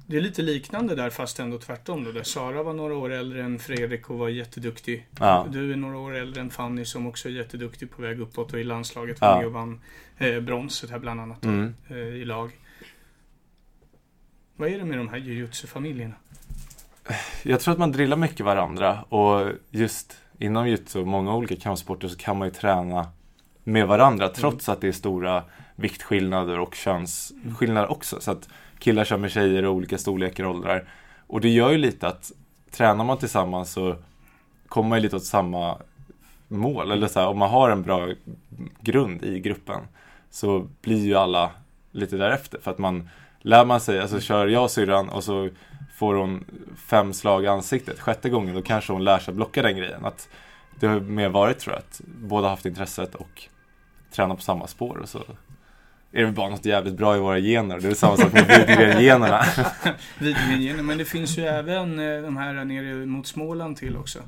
D: det är lite liknande där fast ändå tvärtom då. Där Sara var några år äldre än Fredrik och var jätteduktig.
C: ja,
D: Du är några år äldre än Fanny som också är jätteduktig på väg uppåt och i landslaget var
C: Ja.
D: med och vann eh, bronset här bland annat då,
C: mm.
D: eh, i lag. Vad är det med de här jujutsu-familjerna?
C: Jag tror att man drillar mycket varandra och just inom jujutsu och många olika kampsporter så kan man ju träna med varandra trots att det är stora viktskillnader och könsskillnader också. Så att killar kör med tjejer och olika storlekar och åldrar. Och det gör ju lite att tränar man tillsammans så kommer man ju lite åt samma mål. Eller så här, om man har en bra grund i gruppen så blir ju alla lite därefter. För att man lär man sig, alltså kör jag och syrran och så får hon fem slag i ansiktet. Sjätte gången då kanske hon lär sig blocka den grejen. Att det har mer varit tror jag att båda haft intresset och tränar på samma spår och så är det bara något jävligt bra i våra gener. Det är samma sak med *laughs* Widgren-generna.
D: Widgren, men det finns ju även eh, de här nere mot Småland till också.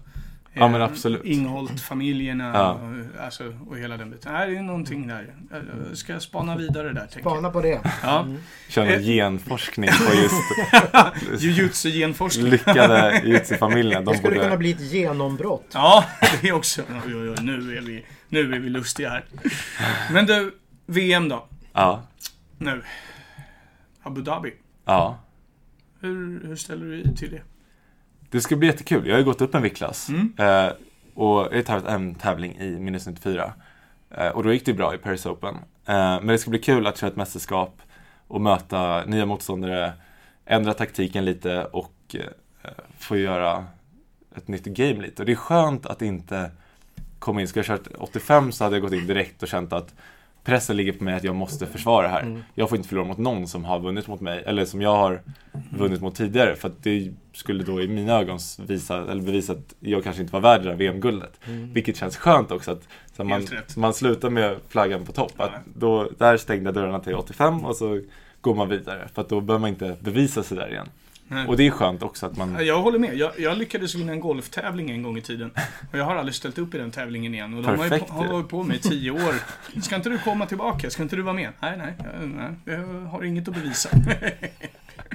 C: Ja, men
D: Eh,
C: absolut.
D: Ingholt-familjerna
C: Ja.
D: och, alltså, och hela den biten. Det är någonting där. Jag ska spana vidare där.
B: Spana på det.
D: Ja.
C: Kör
D: Eh.
C: någon genforskning på just *laughs*
D: Jujutsu-genforskning.
C: lyckade jujutsu-familjerna.
B: Det
C: De
B: skulle kunna
C: borde...
B: bli ett genombrott.
D: Ja, det är också. Oj, oj, oj, nu är vi, nu är vi lustiga här. Men du, VM då?
C: Ja,
D: Nu. Abu Dhabi.
C: ja.
D: Hur, hur ställer du dig till det?
C: Det ska bli jättekul. Jag har ju gått upp en viktklass.
D: Mm.
C: Eh, och jag har tagit en tävling i minus 94. Eh, och då gick det bra i Paris Open. Eh, men det ska bli kul att köra ett mästerskap och möta nya motståndare, ändra taktiken lite och eh, få göra ett nytt game lite. Och det är skönt att inte komma in. Ska jag kört 85 så hade jag gått in direkt och känt att pressen ligger på mig att jag måste försvara det här.
B: Mm.
C: Jag får inte förlora mot någon som har vunnit mot mig, eller som jag har vunnit mot tidigare. För att det skulle då i mina ögon visa, eller bevisa att jag kanske inte var värd det där VM-guldet.
B: Mm.
C: Vilket känns skönt också, att så man, man slutar med flaggan på topp. Att då, där stängde dörrarna till 85 och så går man vidare. För att då behöver man inte bevisa sig där igen.
D: Nej.
C: Och det är skönt också att man...
D: Jag håller med. Jag, jag lyckades vinna en golftävling en gång i tiden. Och jag har aldrig ställt upp i den tävlingen igen. Och de har, ju på, har varit på mig i tio år. Ska inte du komma tillbaka? Ska inte du vara med? Nej, nej. jag- nej jag har inget att bevisa.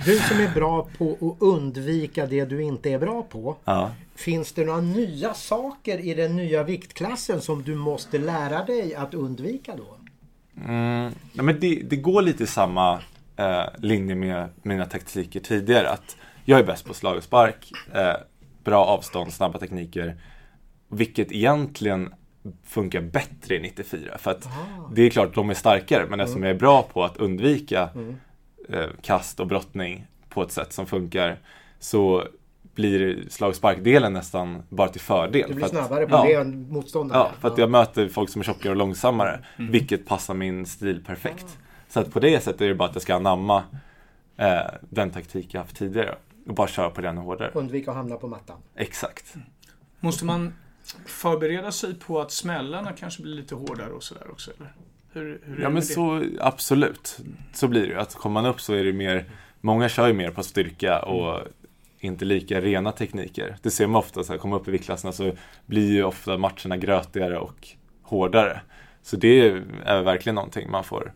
B: Du som är bra på att undvika det du inte är bra på.
C: Ja.
B: Finns det några nya saker i den nya viktklassen som du måste lära dig att undvika då?
C: Mm, nej, men det, det går lite i samma eh, linje med mina taktiker tidigare. Att jag är bäst på slag och spark, eh, bra avstånd, snabba tekniker. Vilket egentligen funkar bättre i 94. För att
B: Aha.
C: det är klart, de är starkare. Men eftersom jag är bra på att undvika eh, kast och brottning på ett sätt som funkar så blir slag och sparkdelen nästan bara till fördel.
B: Du blir
C: För att-
B: snabbare på
C: ja.
B: det än motståndaren.
C: Ja, för att jag möter folk som är tjockare och långsammare. Vilket passar min stil perfekt. Så att på det sättet är det bara att jag ska anamma eh, den taktik jag haft tidigare. Och bara köra på den hårdare.
B: Undvika att hamna på mattan.
C: Exakt.
D: Måste man förbereda sig på att smällarna kanske blir lite hårdare och sådär också? Eller? Hur, hur
C: Ja men så absolut. Så blir det ju. Att kommer man upp så är det mer, många kör ju mer på styrka och inte lika rena tekniker. Det ser man ofta, så här, kommer upp i viktklasserna så blir ju ofta matcherna grötigare och hårdare. Så det är verkligen någonting man får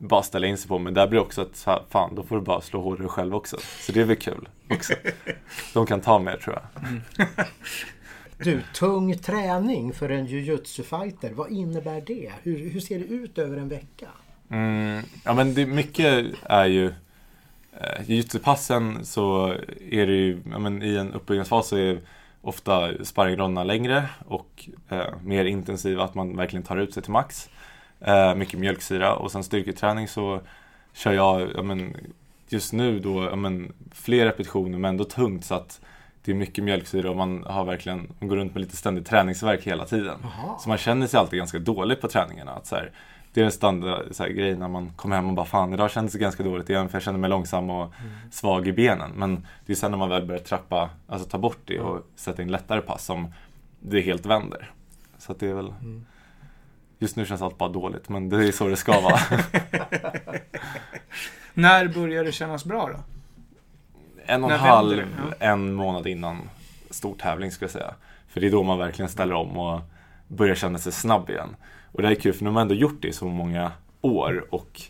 C: bara ställa in sig på. Men där blir också att, fa- fan, då får du bara slå hårdare själv också. Så det är väl kul också. De kan ta mer tror jag.
B: Du, tung träning för en jujutsu-fighter. Vad innebär det? Hur, hur ser det ut över en vecka?
C: Mm, ja men det, mycket är ju eh, Jujutsu-passen så är det ju, ja, men i en uppbyggnadsfas så är ofta sparringronderna längre och eh, mer intensiva, att man verkligen tar ut sig till max. Eh, mycket mjölksyra och sen styrketräning så kör jag, ja, men, just nu då, ja, men, fler repetitioner men ändå tungt så att det är mycket mjölksyra och man har verkligen, man går runt med lite ständig träningsvärk hela tiden.
B: Jaha.
C: Så man känner sig alltid ganska dålig på träningarna. Att så här, det är en standard så här, grej när man kommer hem och bara fan idag kändes det ganska dåligt igen för jag känner mig långsam och svag i benen. Men det är sen när man väl börjar trappa, alltså ta bort det och sätta in lättare pass som det helt vänder. Så det är väl Just nu känns allt bara dåligt men det är så det ska vara. *laughs*
D: När börjar det kännas bra då?
C: en och en halv, en månad innan stor tävling skulle jag säga. För det är då man verkligen ställer om och börjar känna sig snabb igen. Och det här är kul för nu har man ändå gjort det i så många år och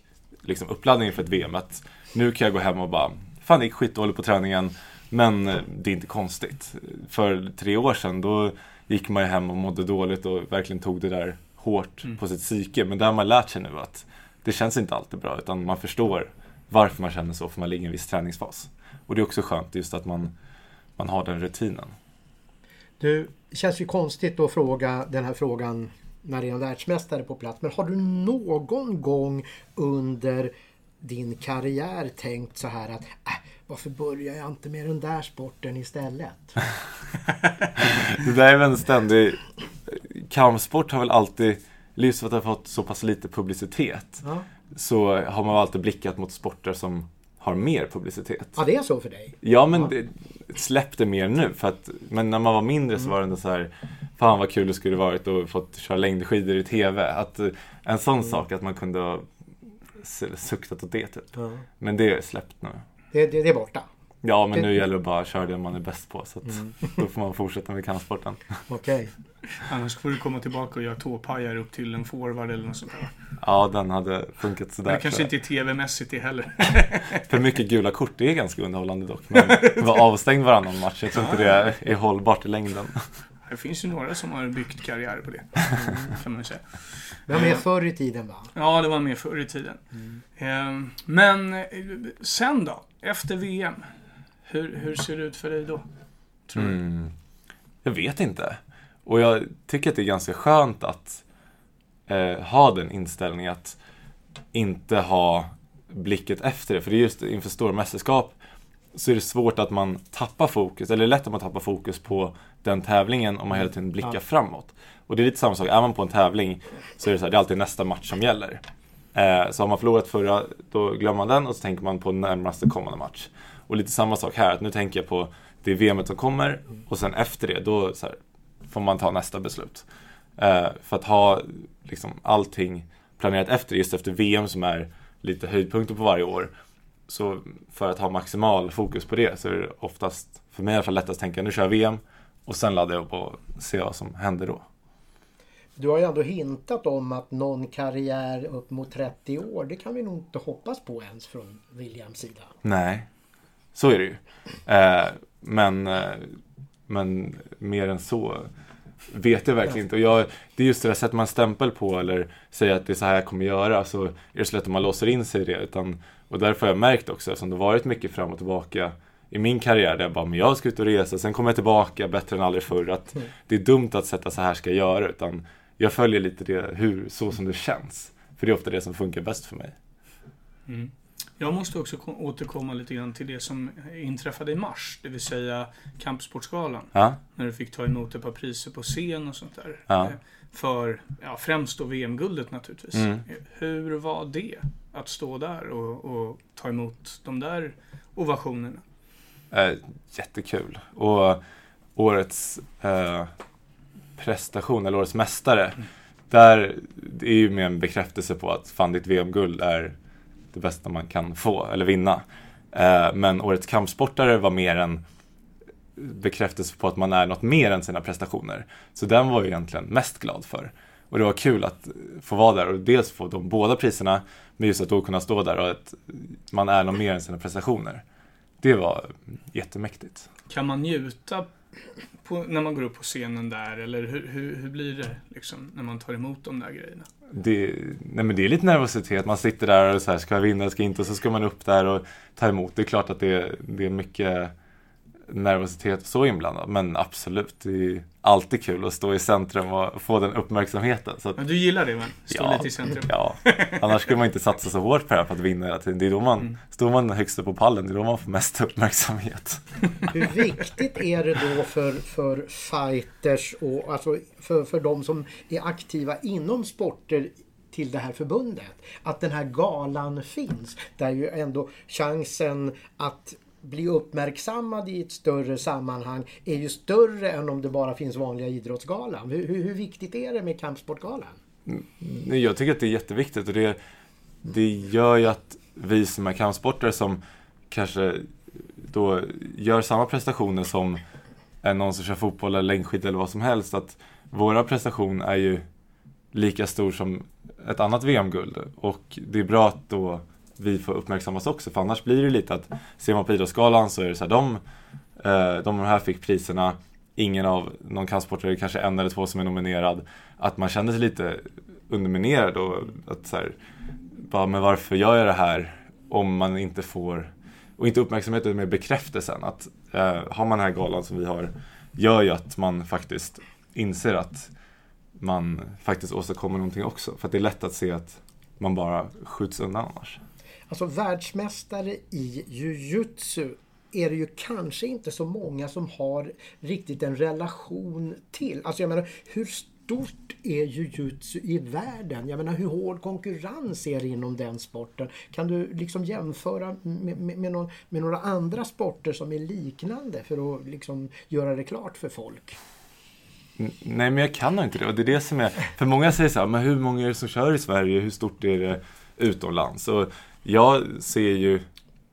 C: liksom uppladdningen för ett VM. Att nu kan jag gå hem och bara, fan det gick skitdåligt på träningen. Men eh, det är inte konstigt. För tre år sedan då gick man ju hem och mådde dåligt och verkligen tog det där hårt på sitt psyke. Men där har man lärt sig nu att det känns inte alltid bra utan man förstår varför man känner så för man ligger i en viss träningsfas. Och det är också skönt just att man, man har den rutinen.
B: Du, det känns ju konstigt att fråga den här frågan när det är en världsmästare på plats. Men har du någon gång under din karriär tänkt så här att äh, varför börjar jag inte med den där sporten istället? *laughs*
C: Det där är väl en ständig... Kampsport har väl alltid, just för att det har fått så pass lite publicitet,
B: Ja,
C: så har man alltid blickat mot sporter som har mer publicitet.
B: ja det är så för dig.
C: Ja men det, släpp det mer nu. För att, men när man var mindre så var det ändå så här, fan vad kul det skulle varit att fått köra längdskidor i TV. Att, eh, en sån sak att man kunde ha suktat åt det typ.
B: Ja.
C: Men det är släppt nu.
B: Det, det, det är borta.
C: Ja men
B: Det-
C: nu gäller det bara att köra det man är bäst på. Så att *laughs* då får man fortsätta med kampsporten. *laughs*
B: Okej.
D: Annars får du komma tillbaka och göra tåpajar upp till en forward eller något sånt där.
C: Ja den hade funkat sådär.
D: Det kanske inte är TV-mässigt det heller. *laughs*
C: För mycket gula kort, det är ganska underhållande dock. Men vara avstängd varannan match, jag tror inte det är, är hållbart i längden.
D: Det finns ju några som har byggt karriär på det. Kan man ju säga.
B: Det var med förr i tiden va?
D: Ja, det var med förr i tiden. Eh, Men eh, sen då? Efter VM? Hur, hur ser det ut för dig då? Tror du?
C: Mm. Jag vet inte. Och jag tycker att det är ganska skönt att eh, ha den inställningen att inte ha blicket efter det. För det är just inför stora mästerskap så är det svårt att man tappar fokus, eller lätt att man tappar fokus på den tävlingen om man hela tiden blickar
B: Ja.
C: framåt. Och det är lite samma sak, är man på en tävling så är det så här, det är alltid nästa match som gäller. Eh, så har man förlorat förra, då glömmer man den och så tänker man på närmaste kommande match. Och lite samma sak här, att nu tänker jag på det VMet som kommer och sen efter det, då här, får man ta nästa beslut. Eh, för att ha liksom, allting planerat efter, just efter VM som är lite höjdpunkter på varje år. Så för att ha maximal fokus på det så är det oftast, för mig i alla fall lättast att tänka nu kör jag VM och sen laddar jag upp och ser vad som händer då.
B: Du har ju ändå hintat om att någon karriär upp mot 30 år, det kan vi nog inte hoppas på ens från Williams sida.
C: Nej, så är det ju. Eh, men, eh, men mer än så vet jag verkligen inte. Och jag, det är just det där, sätter man stämpel på eller säger att det är så här jag kommer göra så är det så lätt att man låser in sig i det. Utan, och därför har jag märkt också, eftersom det varit mycket fram och tillbaka i min karriär där jag bara, men jag ska ut och resa, sen kommer jag tillbaka bättre än aldrig förr. Att det är dumt att sätta så här ska jag göra, utan jag följer lite det, hur, så som det känns. För det är ofta det som funkar bäst för mig.
D: Mm. Jag måste också ko- återkomma lite grann till det som inträffade i mars, det vill säga Kampsportsgalan.
C: Ja,
D: När du fick ta emot ett par priser på scen och sånt där.
C: Ja.
D: Eh, För, ja, främst då VM-guldet naturligtvis.
C: Mm.
D: Hur var det? Att stå där och, och ta emot de där ovationerna?
C: Eh, jättekul. Och årets eh, prestation, eller årets mästare, där det är ju mer en bekräftelse på att fan ditt VM-guld är det bästa man kan få, eller vinna. Eh, men årets kampsportare var mer en bekräftelse på att man är något mer än sina prestationer. Så den var jag egentligen mest glad för. Och det var kul att få vara där och dels få de båda priserna, men just att då kunna stå där och att man är något mer än sina prestationer. Det var jättemäktigt.
D: Kan man njuta på, när man går upp på scenen där? Eller hur, hur, hur blir det liksom, när man tar emot de där grejerna?
C: Det, nej men det är lite nervositet, man sitter där och så här, ska jag vinna, ska jag inte? Och så ska man upp där och ta emot. Det är klart att det, det är mycket nervositet och så inblandat. Men absolut, det är alltid kul att stå i centrum och få den uppmärksamheten. Så att,
D: Men du gillar det, men? Stå
C: Ja.
D: lite i centrum.
C: ja, annars skulle man inte satsa så hårt på det här för att vinna hela tiden. Det är då man,
D: Mm.
C: står man högst upp på pallen, det är då man får mest uppmärksamhet.
B: Hur viktigt är det då för, för fighters och alltså för, för de som är aktiva inom sporter till det här förbundet. Att den här galan finns. Där ju ändå chansen att bli uppmärksammad i ett större sammanhang är ju större än om det bara finns vanliga idrottsgalan. Hur, hur, hur viktigt är det med kampsportgalan?
C: Mm, jag tycker att det är jätteviktigt och det, det gör ju att vi som är kampsportare som kanske då gör samma prestationer som är någon som kör fotboll eller längdskidor eller vad som helst. Att våra prestation är ju lika stor som ett annat VM-guld. Och det är bra att då vi får uppmärksammas också. För annars blir det lite att ser man på Idrottsgalan så är det så här, de, eh, de här fick priserna. Ingen av någon kampsportare, kanske en eller två som är nominerad. Att man känner sig lite underminerad och att så här, bara, men varför gör jag det här om man inte får, och inte uppmärksamhet utan mer bekräftelsen. Att eh, har man den här galan som vi har, gör ju att man faktiskt inser att man faktiskt åstadkommer någonting också. För att det är lätt att se att man bara skjuts undan annars.
B: Alltså världsmästare i jujutsu är det ju kanske inte så många som har riktigt en relation till. Alltså jag menar, hur stort är jujutsu i världen? Jag menar, hur hård konkurrens är det inom den sporten? Kan du liksom jämföra med, med, med, någon, med några andra sporter som är liknande för att liksom göra det klart för folk?
C: Mm, nej, men jag kan nog inte det. Och det är det som är... För många säger så här, men hur många är det som kör i Sverige? Hur stort är det utomlands? Och jag ser ju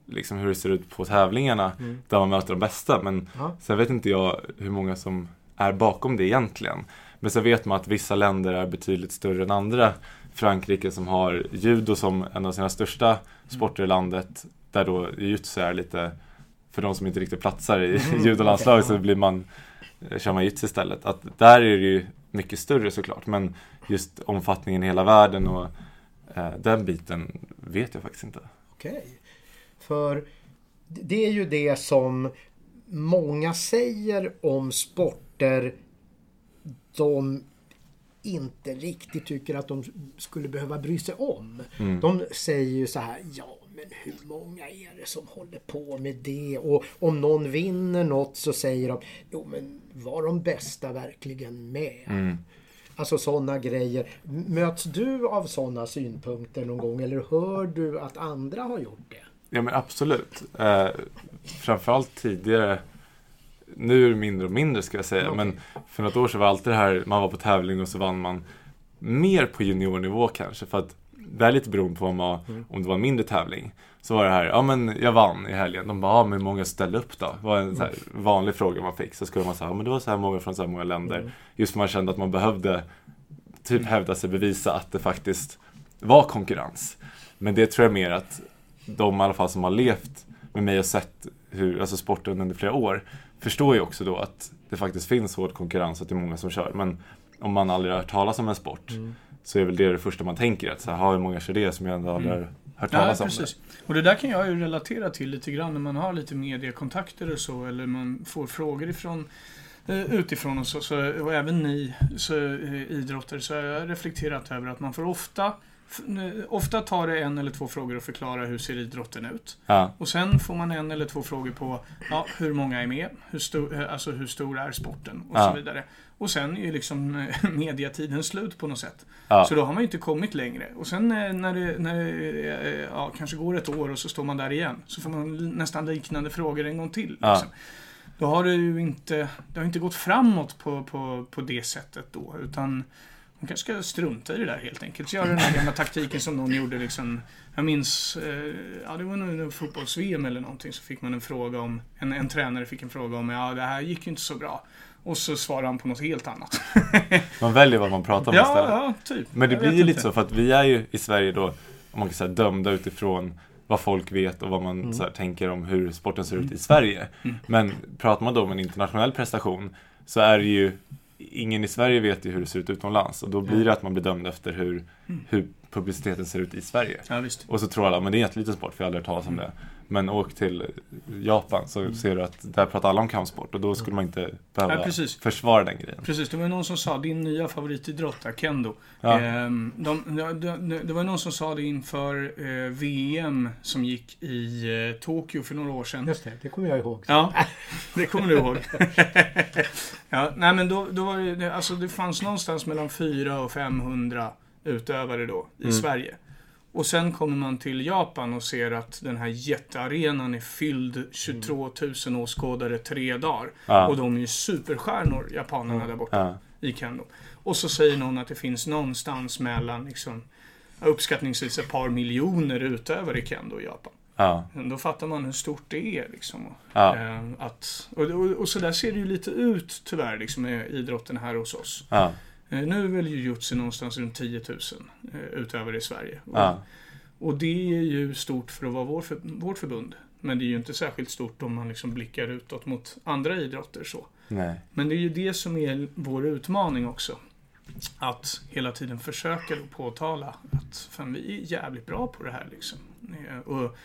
C: liksom hur det ser ut på tävlingarna där man möter de bästa. Men
B: Ja.
C: sen vet inte jag hur många som är bakom det egentligen. Men sen vet man att vissa länder är betydligt större än andra. Frankrike som har judo som en av sina största sporter i landet. Där då jujutsu är lite, för de som inte riktigt platsar i *laughs* judolandslaget så blir man eh, kör man jujutsu istället. Att där är det ju mycket större såklart. Men just omfattningen i hela världen och den biten vet jag faktiskt inte.
B: Okej. För det är ju det som många säger om sporter de inte riktigt tycker att de skulle behöva bry sig om.
C: Mm.
B: De säger ju så här, ja men hur många är det som håller på med det? Och om någon vinner något så säger de, jo men var de bästa verkligen med? Alltså sådana grejer. Möts du av sådana synpunkter någon gång eller hör du att andra har gjort det?
C: Ja men absolut. Eh, framförallt tidigare. Nu är det mindre och mindre ska jag säga.
B: Okej.
C: Men för något år sedan var alltid det här, man var på tävling och så vann man mer på juniornivå kanske. För att det är lite beroende på om, man, om det var en mindre tävling. Så var det här, ja men jag vann i helgen. De bara, ja, men hur många ställde upp då? Det var en här vanlig fråga man fick. Så skulle man säga, ja men det var så här många från så här många länder. Just för man kände att man behövde typ hävda sig, bevisa att det faktiskt var konkurrens. Men det tror jag mer att de i alla fall som har levt med mig och sett hur, alltså sporten under flera år förstår ju också då att det faktiskt finns hård konkurrens och att det är många som kör. Men om man aldrig har hört talas om en sport så är väl det det första man tänker. Att så här, "Ha, hur många kör det som jag ändå aldrig har hört
D: Ja,
C: talas om
D: precis. Och det där kan jag ju relatera till lite grann när man har lite mediekontakter och så, eller man får frågor ifrån eh, utifrån och så, så och även ni så, eh, idrottare, så har jag reflekterat över att man får ofta Ofta tar det en eller två frågor att förklara hur ser idrotten ut.
C: Ja,
D: Och sen får man en eller två frågor på ja, hur många är med, hur stor, eh, alltså hur stor är sporten och
C: Ja.
D: så vidare. Och sen är ju liksom eh, *laughs* mediatiden slut på något sätt.
C: Ja.
D: Så då har man ju inte kommit längre. Och sen eh, när det, när det ja, kanske går ett år och så står man där igen. Så får man nästan liknande frågor en gång till. Liksom. Då har det ju inte, det har inte gått framåt på, på, på det sättet då. Utan man kanske ska strunta i det där helt enkelt. Göra den här gamla taktiken som någon gjorde liksom. Jag minns, eh, ja det var nog fotbolls-VM eller någonting. Så fick man en fråga om, en, en tränare fick en fråga om, ja det här gick ju inte så bra. Och så svarade han på något helt annat. *laughs*
C: man väljer vad man pratar om
D: ja,
C: istället.
D: ja, typ.
C: Men det
D: Jag
C: blir ju lite
D: inte.
C: så för att vi är ju i Sverige då, om man kan säga dömda utifrån vad folk vet och vad man
D: Mm.
C: så här, tänker om hur sporten ser ut i Sverige. Men pratar man då om en internationell prestation så är det ju Ingen i Sverige vet ju hur det ser ut utomlands och då blir det att man blir dömd efter hur,
D: Mm.
C: hur publiciteten ser ut i Sverige.
D: Ja.
C: Och så tror alla, men det är en jätteliten sport för jag har aldrig hört talas om det. Men åk till Japan så ser du att där pratar alla om kampsport och då skulle man inte behöva
D: Ja, precis.
C: försvara den grejen.
D: Preprecis, det var någon som sa din nya favoritidrott är kendo.
C: Ja.
D: Ehm, de, de, de, det var någon som sa det inför eh, VM som gick i eh, Tokyo för några år sedan.
B: Just det, det kommer jag ihåg.
D: Ja, det kommer du ihåg. *laughs* ja, nej men då, då var det, det, alltså det fanns någonstans mellan 400 och 500 utövare då i
C: Mm.
D: Sverige. Och sen kommer man till Japan och ser att den här jättearenan är fylld 22 000 åskådare tre dagar.
C: Ja.
D: Och de är ju superstjärnor, japanerna där borta
C: Ja.
D: i kendo. Och så säger någon att det finns någonstans mellan liksom, uppskattningsvis ett par miljoner utövare i kendo i Japan.
C: Ja.
D: Då fattar man hur stort det är. Liksom.
C: Ja.
D: Eh, att, och, och, och så där ser det ju lite ut tyvärr liksom, med idrotten här hos oss.
C: Ja.
D: Eh, nu är väl jujutsu någonstans runt 10 000 eh, utövare i Sverige. Och,
C: Ja.
D: och det är ju stort för att vara vår för, vårt förbund. Men det är ju inte särskilt stort om man liksom blickar utåt mot andra idrotter. så.
C: Nej.
D: Men det är ju det som är vår utmaning också. Att hela tiden försöka påtala att fan, vi är jävligt bra på det här. Liksom. Eh, Och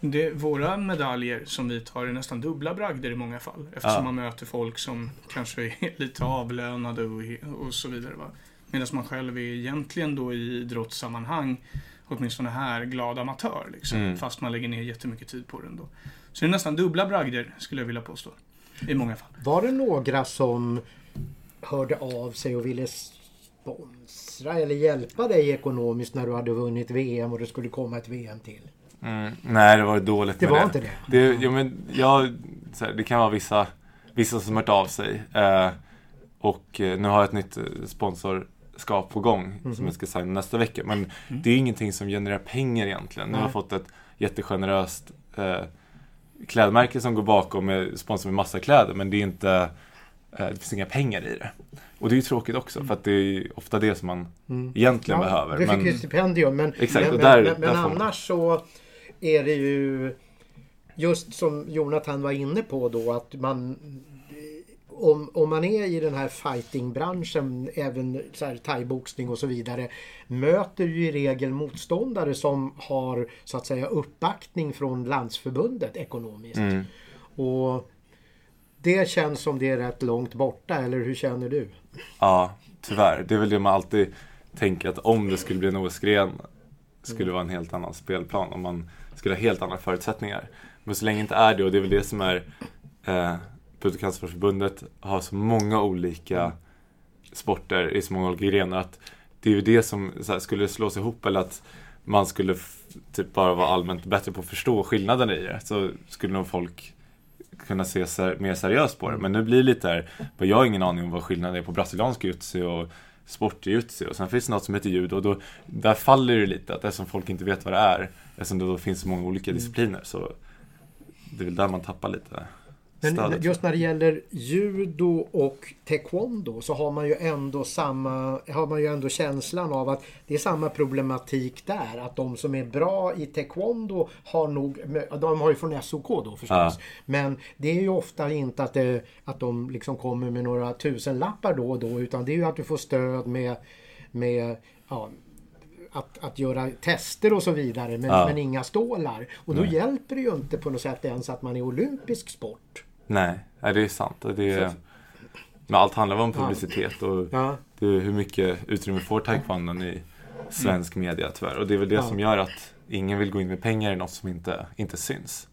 D: det, våra medaljer som vi tar är nästan dubbla bragder i många fall. Eftersom
C: Ja.
D: man möter folk som kanske är *laughs* lite avlönade och, och så vidare. Va? Medan man själv är egentligen då i idrottssammanhang, åtminstone här, glad amatör. Liksom,
C: Mm.
D: Fast man lägger ner jättemycket tid på det ändå. Så det är nästan dubbla bragder skulle jag vilja påstå. I många fall.
B: Var det några som hörde av sig och ville sponsra eller hjälpa dig ekonomiskt när du hade vunnit VM och det skulle komma ett VM till?
C: Mm, nej, det var dåligt
B: Det
C: med
B: var
C: det.
B: inte det?
C: Det, ja, men jag, så här, det kan vara vissa, vissa som hört av sig. Eh, och eh, nu har jag ett nytt eh, sponsorskap på gång
B: Mhm.
C: som jag ska signa nästa vecka. Men det är ingenting som genererar pengar egentligen. Nu har jag fått ett jättegeneröst eh, klädmärke som går bakom med sponsor med massa kläder. Men det är inte, eh, det finns inga pengar i det. Och det är ju tråkigt också för att det är ofta det som man egentligen behöver.
B: Du fick
C: men,
B: ju stipendium men,
C: Exakt,
B: men,
C: där-
B: men, men
C: där får man-
B: annars så är det ju just som Jonathan var inne på då att man om, om man är i den här fightingbranschen, även thaiboxning och så vidare, möter ju i regel motståndare som har så att säga uppbackning från landsförbundet ekonomiskt.
C: Mm.
B: Och det känns som det är rätt långt borta, eller hur känner du?
C: Ja, tyvärr. Det är väl det man alltid tänker att om det skulle bli en OS-gren skulle det vara en helt annan spelplan. Om man skulle ha helt andra förutsättningar. Men så länge det inte är det, och det är väl det som är eh, Putocancerförbundet har så många olika sporter i så många olika grenar att det är ju det som så här, skulle slås ihop eller att man skulle typ bara vara allmänt bättre på att förstå skillnaden i det så skulle nog folk kunna se ser, mer seriöst på det. Men nu blir det lite här, jag har ingen aning om vad skillnaden är på brasiliansk jutsu och sportjutsu och sen finns det något som heter judo och då, där faller det lite att eftersom folk inte vet vad det är eftersom det då finns så många olika discipliner så det är väl där man tappar lite
B: Men
C: stödet.
B: just när det gäller judo och taekwondo så har man ju ändå samma har man ju ändå känslan av att det är samma problematik där. Att de som är bra i taekwondo har nog, de har ju från SOK då förstås.
C: Ja.
B: Men det är ju ofta inte att, det, att de liksom kommer med några tusenlappar då och då utan det är ju att du får stöd med, med ja, att, att göra tester och så vidare men,
C: Ja.
B: men inga stålar. Och då
C: Nej.
B: hjälper det ju inte på något sätt ens att man är olympisk sport.
C: Nej, nej, det är sant. Det är, men allt handlar om publicitet och
B: Ja.
C: det är hur mycket utrymme får taekwondon i svensk media tyvärr. Och det är väl det
B: Ja.
C: som gör att ingen vill gå in med pengar i något som inte, inte syns.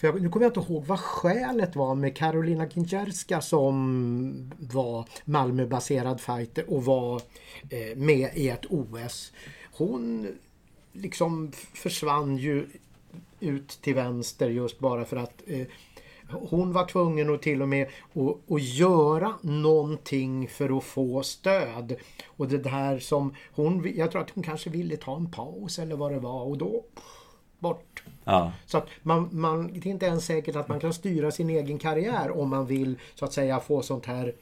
B: För jag, nu kommer jag inte ihåg vad skälet var med Karolina Kinczerska som var Malmöbaserad fighter och var eh, med i ett OS. Hon liksom försvann ju ut till vänster just bara för att eh, hon var tvungen att till och med att, att göra någonting för att få stöd. Och det där som hon, jag tror att hon kanske ville ta en paus eller vad det var och då bort.
C: Ja,
B: Så att man, man, det är inte ens säkert att man kan styra sin egen karriär om man vill så att säga få sånt här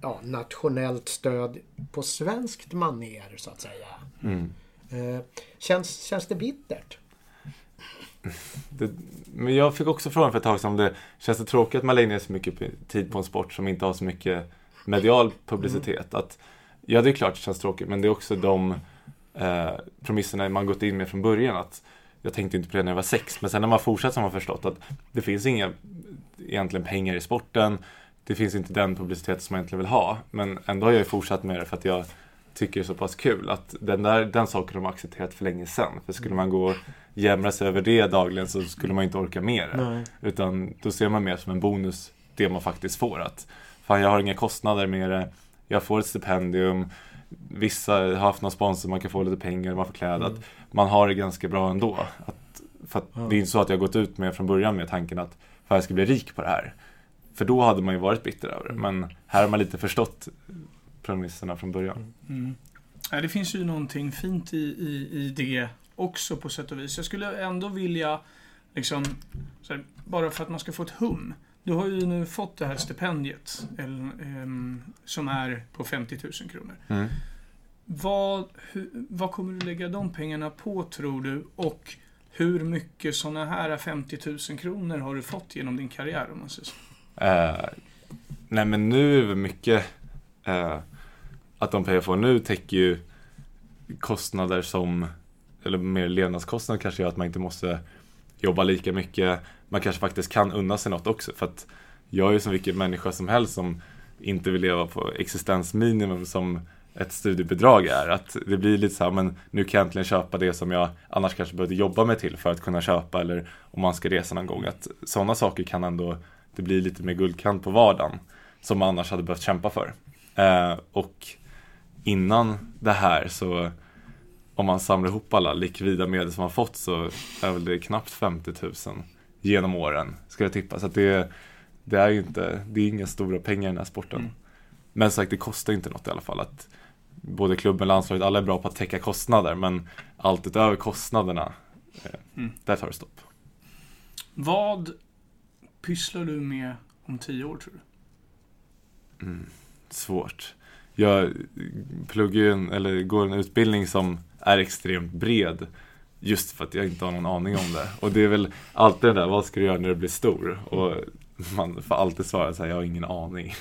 B: ja, nationellt stöd på svenskt manér så att säga.
C: mm.
B: Eh, känns, känns det bittert?
C: det, men jag fick också frågan för ett tag sedan om det känns det tråkigt att man lägger ner så mycket tid på en sport som inte har så mycket medial publicitet. Att, ja, det är klart det känns tråkigt men det är också de eh, premisserna man gått in med från början. att Jag tänkte inte på det när jag var sex men sen när man fortsatt så har man förstått att det finns inga egentligen pengar i sporten. Det finns inte den publicitet som man egentligen vill ha. Men ändå har jag fortsatt med det för att jag tycker det är så pass kul. Att den, där, den saken har man accepterat för länge sedan. För skulle man gå och jämra sig över det dagligen så skulle man inte orka med det.
B: Nej.
C: Utan då ser man mer som en bonus det man faktiskt får. Att fan, jag har inga kostnader med det. Jag får ett stipendium. Vissa har haft någon sponsor, man kan få lite pengar, man får kläder. Att man har det ganska bra ändå. Att, för att det är inte så att jag gått ut med från början med tanken att fan, jag ska bli rik på det här. För då hade man ju varit bitter över det. Men här har man lite förstått premisserna från början.
D: Mm. Ja, det finns ju någonting fint i, i, i det också på sätt och vis. Jag skulle ändå vilja, liksom, här, bara för att man ska få ett hum. Du har ju nu fått det här stipendiet som är på 50 000 kronor.
C: Mm.
D: Vad, hu, vad kommer du lägga de pengarna på tror du? Och hur mycket sådana här 50 000 kronor har du fått genom din karriär om man säger så?
C: Eh, nej men nu är det mycket eh, att de pengar jag får nu täcker ju kostnader som, eller mer levnadskostnader kanske gör att man inte måste jobba lika mycket. Man kanske faktiskt kan unna sig något också för att jag är ju som vilken människa som helst som inte vill leva på existensminimum som ett studiebidrag är. Att det blir lite så här, men nu kan jag äntligen köpa det som jag annars kanske behövde jobba mig till för att kunna köpa eller om man ska resa någon gång. Att sådana saker kan ändå, det blir lite mer guldkant på vardagen som man annars hade behövt kämpa för. Eh, och innan det här så om man samlar ihop alla likvida medel som man fått så är väl det knappt 50 000 genom åren, ska jag tippa. Så det, det är ju inte, det är inga stora pengar i den här sporten.
D: Mm.
C: Men sagt, det kostar inte något i alla fall. Att både klubben och landslaget, alla är bra på att täcka kostnader, men allt utöver kostnaderna, eh,
D: Mm.
C: där tar det stopp.
D: Vad pysslar du med om tio år tror du?
C: Mm, svårt. Jag pluggar ju en, eller går en utbildning som är extremt bred. Just för att jag inte har någon aning om det. Och det är väl alltid det där, vad ska du göra när du blir stor? Och man får alltid svara så här, jag har ingen aning.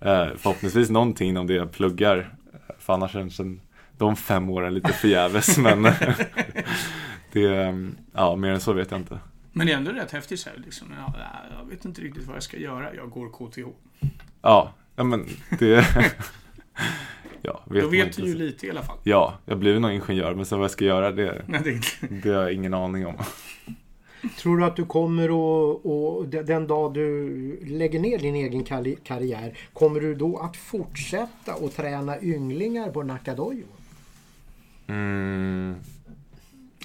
C: Eh, förhoppningsvis någonting inom det jag pluggar. För annars känns de fem åren lite förgäves. *laughs* men det, är, ja, mer än så vet jag inte.
D: Men det är ändå rätt häftigt så här, liksom. jag, jag vet inte riktigt vad jag ska göra. Jag går KTH.
C: Ja, ja men det... *laughs* Ja,
D: Då
C: man
D: vet du ju lite i alla fall.
C: Ja, jag blev nog ingenjör men sen vad jag ska göra det,
D: Nej, det,
C: det har jag ingen aning om. *laughs*
B: Tror du att du kommer att, och de- den dag du lägger ner din egen karri- karriär, kommer du då att fortsätta att träna ynglingar på Nakadojo?
C: Mm,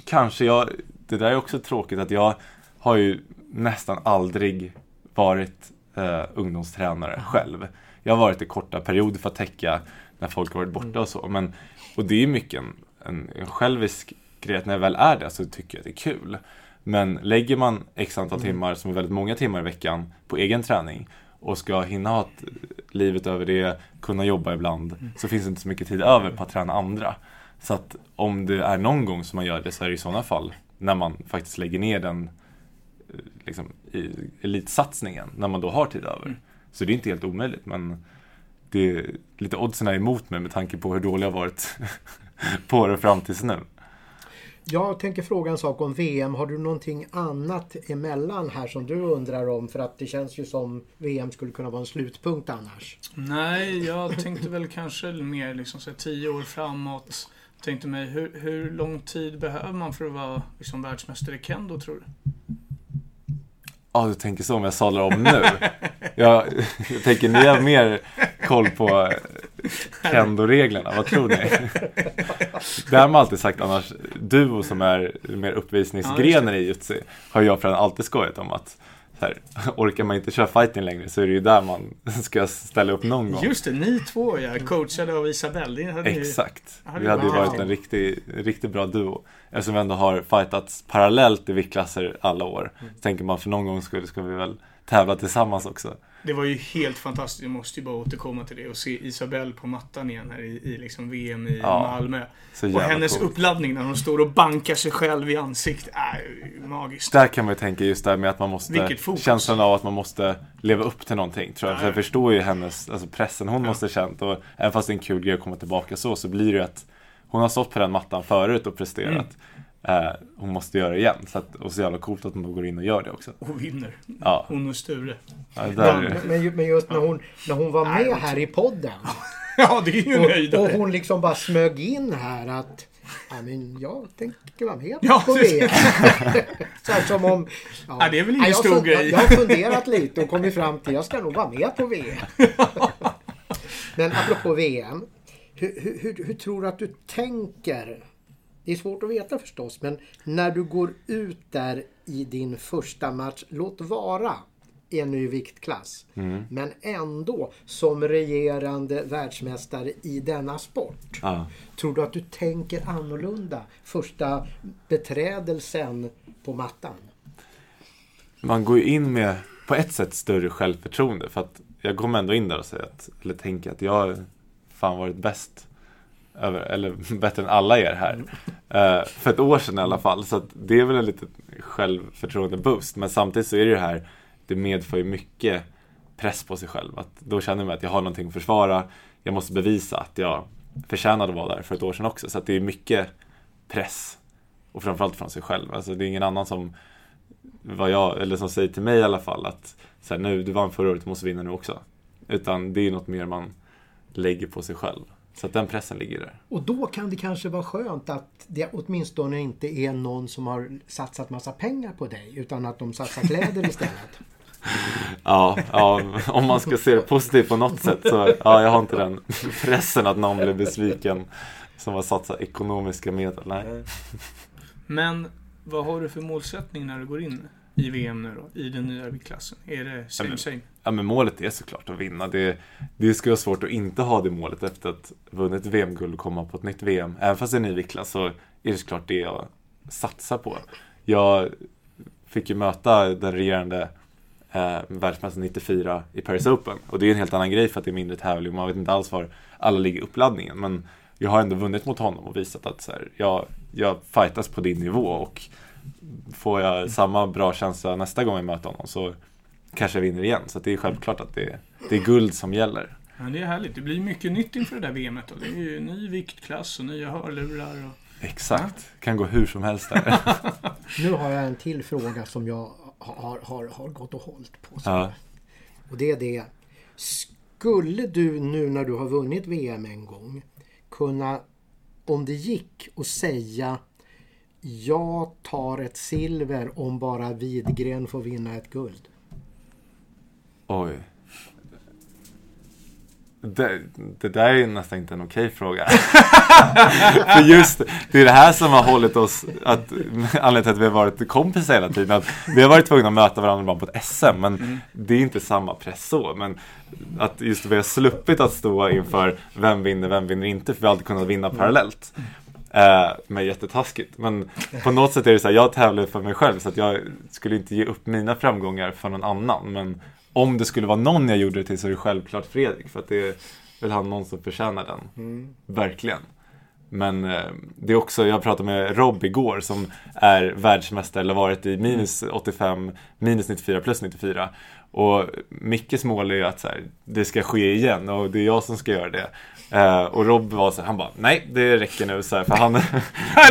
C: kanske jag, det där är också tråkigt att jag har ju nästan aldrig varit eh, ungdomstränare själv. Jag har varit i korta perioder för att täcka när folk har varit borta och så. Men, och det är mycket en, en, en självisk grej att när jag väl är det så tycker jag att det är kul. Men lägger man x antal timmar, som är väldigt många timmar i veckan, på egen träning och ska hinna ha livet över det, kunna jobba ibland, så finns det inte så mycket tid över på att träna andra. Så att om det är någon gång som man gör det så är det i sådana fall när man faktiskt lägger ner den eh, liksom, elitsatsningen, när man då har tid över. Så det är inte helt omöjligt men det är lite oddsen är emot mig med tanke på hur dålig jag har varit *laughs* på det fram tills nu.
B: Jag tänker fråga en sak om VM. Har du någonting annat emellan här som du undrar om? För att det känns ju som VM skulle kunna vara en slutpunkt annars.
D: nej, jag tänkte väl kanske mer liksom så tio år framåt. Tänkte mig, hur, hur lång tid behöver man för att vara liksom, världsmästare i kendo, tror du?
C: Ja, du tänker så om jag sadlar om nu. Jag, jag tänker ni har mer koll på kendo-reglerna, vad tror ni? Det har man alltid sagt annars, du som är mer uppvisningsgrenen i jutsu har jag för alltid skojat om att här, *laughs* orkar man inte köra fighting längre så är det ju där man *laughs* ska ställa upp någon gång.
D: Just det, ni två ja, coachade av Isabelle. Hade
C: Exakt.
D: Ja, det
C: Vi hade ju
B: var
C: varit en riktigt riktigt bra duo. Eftersom vi ändå har fightats parallellt i viktklasser alla år. Så tänker man för någon gång skulle ska vi väl tävla tillsammans också.
D: Det var ju helt fantastiskt. Jag måste ju bara återkomma till det och se Isabelle på mattan igen här i, i liksom VM i
C: Ja,
D: Malmö. Och hennes
C: coolt.
D: uppladdning när hon står och bankar sig själv i ansiktet. Äh, magiskt.
C: Där kan man ju tänka just där med att man måste, känslan av att man måste leva upp till någonting. Tror jag. För
D: Ja.
C: jag förstår ju hennes, alltså pressen hon måste känt. Och även fast det är en kul grej att komma tillbaka så, så blir det ju att hon har stått på den mattan förut och presterat.
D: Mm.
C: Eh, hon måste göra det igen. Så att, och så jävla coolt att hon då går in och gör det också.
D: Och vinner.
C: Ja,
D: Hon och Sture.
C: ja
B: Men,
C: där,
B: men, men just när hon, när hon var med här i podden. *laughs*
D: Ja, det är ju en
B: Och, och
D: höjdare.
B: hon liksom bara smög in här att ja, men jag tänker vara med
D: Ja,
B: på
D: det-
B: VM. *laughs* Så här som om...
D: Ja, det är väl ingen stor grej.
B: Jag har funderat lite och kommit fram till att jag ska nog vara med på VM. *laughs* Men apropå VM. Hur, hur, hur, hur tror du att du tänker? Det är svårt att veta förstås, men när du går ut där i din första match, låt vara i en ny viktklass, men ändå som regerande världsmästare i denna sport.
C: ja.
B: Tror du att du tänker annorlunda första beträdelsen på mattan?
C: man går ju in med på ett sätt större självförtroende för att jag kommer ändå in där och säger att, eller tänker att jag har fan varit bäst över, eller *laughs* bättre än alla er här. Uh, för ett år sedan i alla fall. Så att det är väl en liten självförtroende boost. Men samtidigt så är det ju här, det medför ju mycket press på sig själv. Att då känner man att jag har någonting att försvara. Jag måste bevisa att jag förtjänade att vara där för ett år sedan också. Så att det är mycket press. Och framförallt från sig själv. Alltså det är ingen annan som vad jag, eller som säger till mig i alla fall att så här, nu, du vann förra året, du måste vinna nu också. Utan det är något mer man lägger på sig själv. Så att den pressen ligger där.
B: Och då kan det kanske vara skönt att det åtminstone inte är någon som har satsat massa pengar på dig utan att de satsar kläder istället. *laughs*
C: Ja, ja, om man ska se det positivt på något sätt så ja, jag har inte den pressen att någon blir besviken som har satsat ekonomiska medel. Nej.
D: Men vad har du för målsättning när du går in i VM nu då? I den nya viktklassen? Är det same
C: men-
D: same?
C: Ja, men målet är såklart att vinna. Det, det skulle vara svårt att inte ha det målet efter att vunnit VM-guld och komma på ett nytt VM. Även fast det är en ny viktklass så är det såklart det jag satsar på. Jag fick ju möta den regerande eh, världsmästaren 94 i Paris Open. Och det är en helt annan grej för att det är mindre tävling. och Man vet inte alls var alla ligger i uppladdningen. Men jag har ändå vunnit mot honom och visat att så här, jag, jag fightas på din nivå. Och får jag samma bra känsla nästa gång jag möter honom så kanske jag vinner igen. Så att det är självklart att det, det är guld som gäller.
D: Ja, det är härligt. Det blir mycket nytt inför det där VMet. Det är ju ny viktklass och nya hörlurar. Och...
C: Exakt. Kan gå hur som helst där. *laughs*
B: Nu har jag en till fråga som jag har, har, har gått och hållit på.
C: Ja.
B: Och det är det. Skulle du nu när du har vunnit VM en gång kunna, om det gick, och säga jag tar ett silver om bara Widgren får vinna ett guld?
C: Oj. Det, det där är nästan inte en okej fråga. *laughs* För just det är det här som har hållit oss, att, anledningen till att vi har varit kompisar hela tiden. Att vi har varit tvungna att möta varandra bara på ett SM, men
D: Mm.
C: det är inte samma press så. Men att just vi har sluppit att stå inför vem vinner, vem vinner inte, för vi har alltid kunnat vinna parallellt. Eh, men jättetaskigt. Men på något sätt är det så här, jag tävlar för mig själv så att jag skulle inte ge upp mina framgångar för någon annan. Men om det skulle vara någon jag gjorde det till så är det självklart Fredrik. För att det är väl han någon som förtjänar den. Verkligen. Men eh, det är också, jag pratade med Rob igår som är världsmästare eller varit i minus 85, minus 94 plus 94. Och Mickes mål är ju att så här, det ska ske igen och det är jag som ska göra det. Eh, och Rob var så här, han bara, nej det räcker nu så här, för han *laughs* *laughs*
D: nej,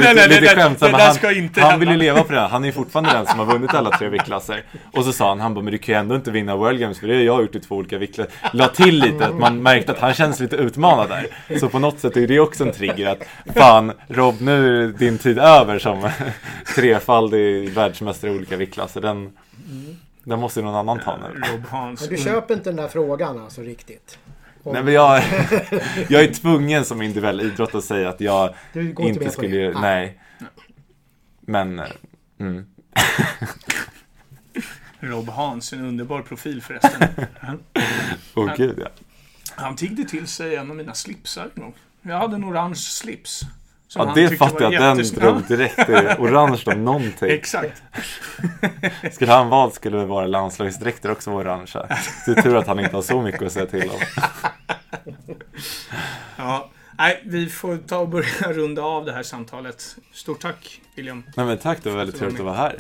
D: nej,
C: lite, lite han,
D: inte
C: han
D: hända.
C: vill ju leva på det här. Han är ju fortfarande den som har vunnit alla tre viktklasser. Och så sa han, han bara, men du kan ju ändå inte vinna World Games för det har jag gjort i två olika viktklasser. La till lite, att man märkte att han känns lite utmanad där. Så på något sätt är det också en trigger att, fan Rob, nu är din tid över som *laughs* trefaldig världsmästare i olika viktklasser. Den, den måste ju någon annan ta nu.
D: Rob Hans.
B: Men du köper inte den där frågan alltså riktigt? Om-
C: Nej men jag, *laughs* jag är tvungen som individuell idrott att säga att jag
B: Du går inte
C: inte skulle,
B: det?
C: göra- nej. Men, eh, mm.
D: Rob Hans, en underbar profil förresten. *laughs*
C: Åh gud ja.
D: Han tiggde till sig en av mina slipsar en gång. Jag hade en orange slips. Som
C: Ja det fattar jag, den drog direkt i orange om någonting.
D: Exakt. *laughs*
C: Skulle han valt skulle vara landslagsdräkter också vara orangea. Det är tur att han inte har så mycket att säga till om. *laughs*
D: Ja. Nej, vi får ta och börja *laughs* runda av det här samtalet. Stort tack, William.
C: Nej men tack, det var väldigt trevligt att vara här.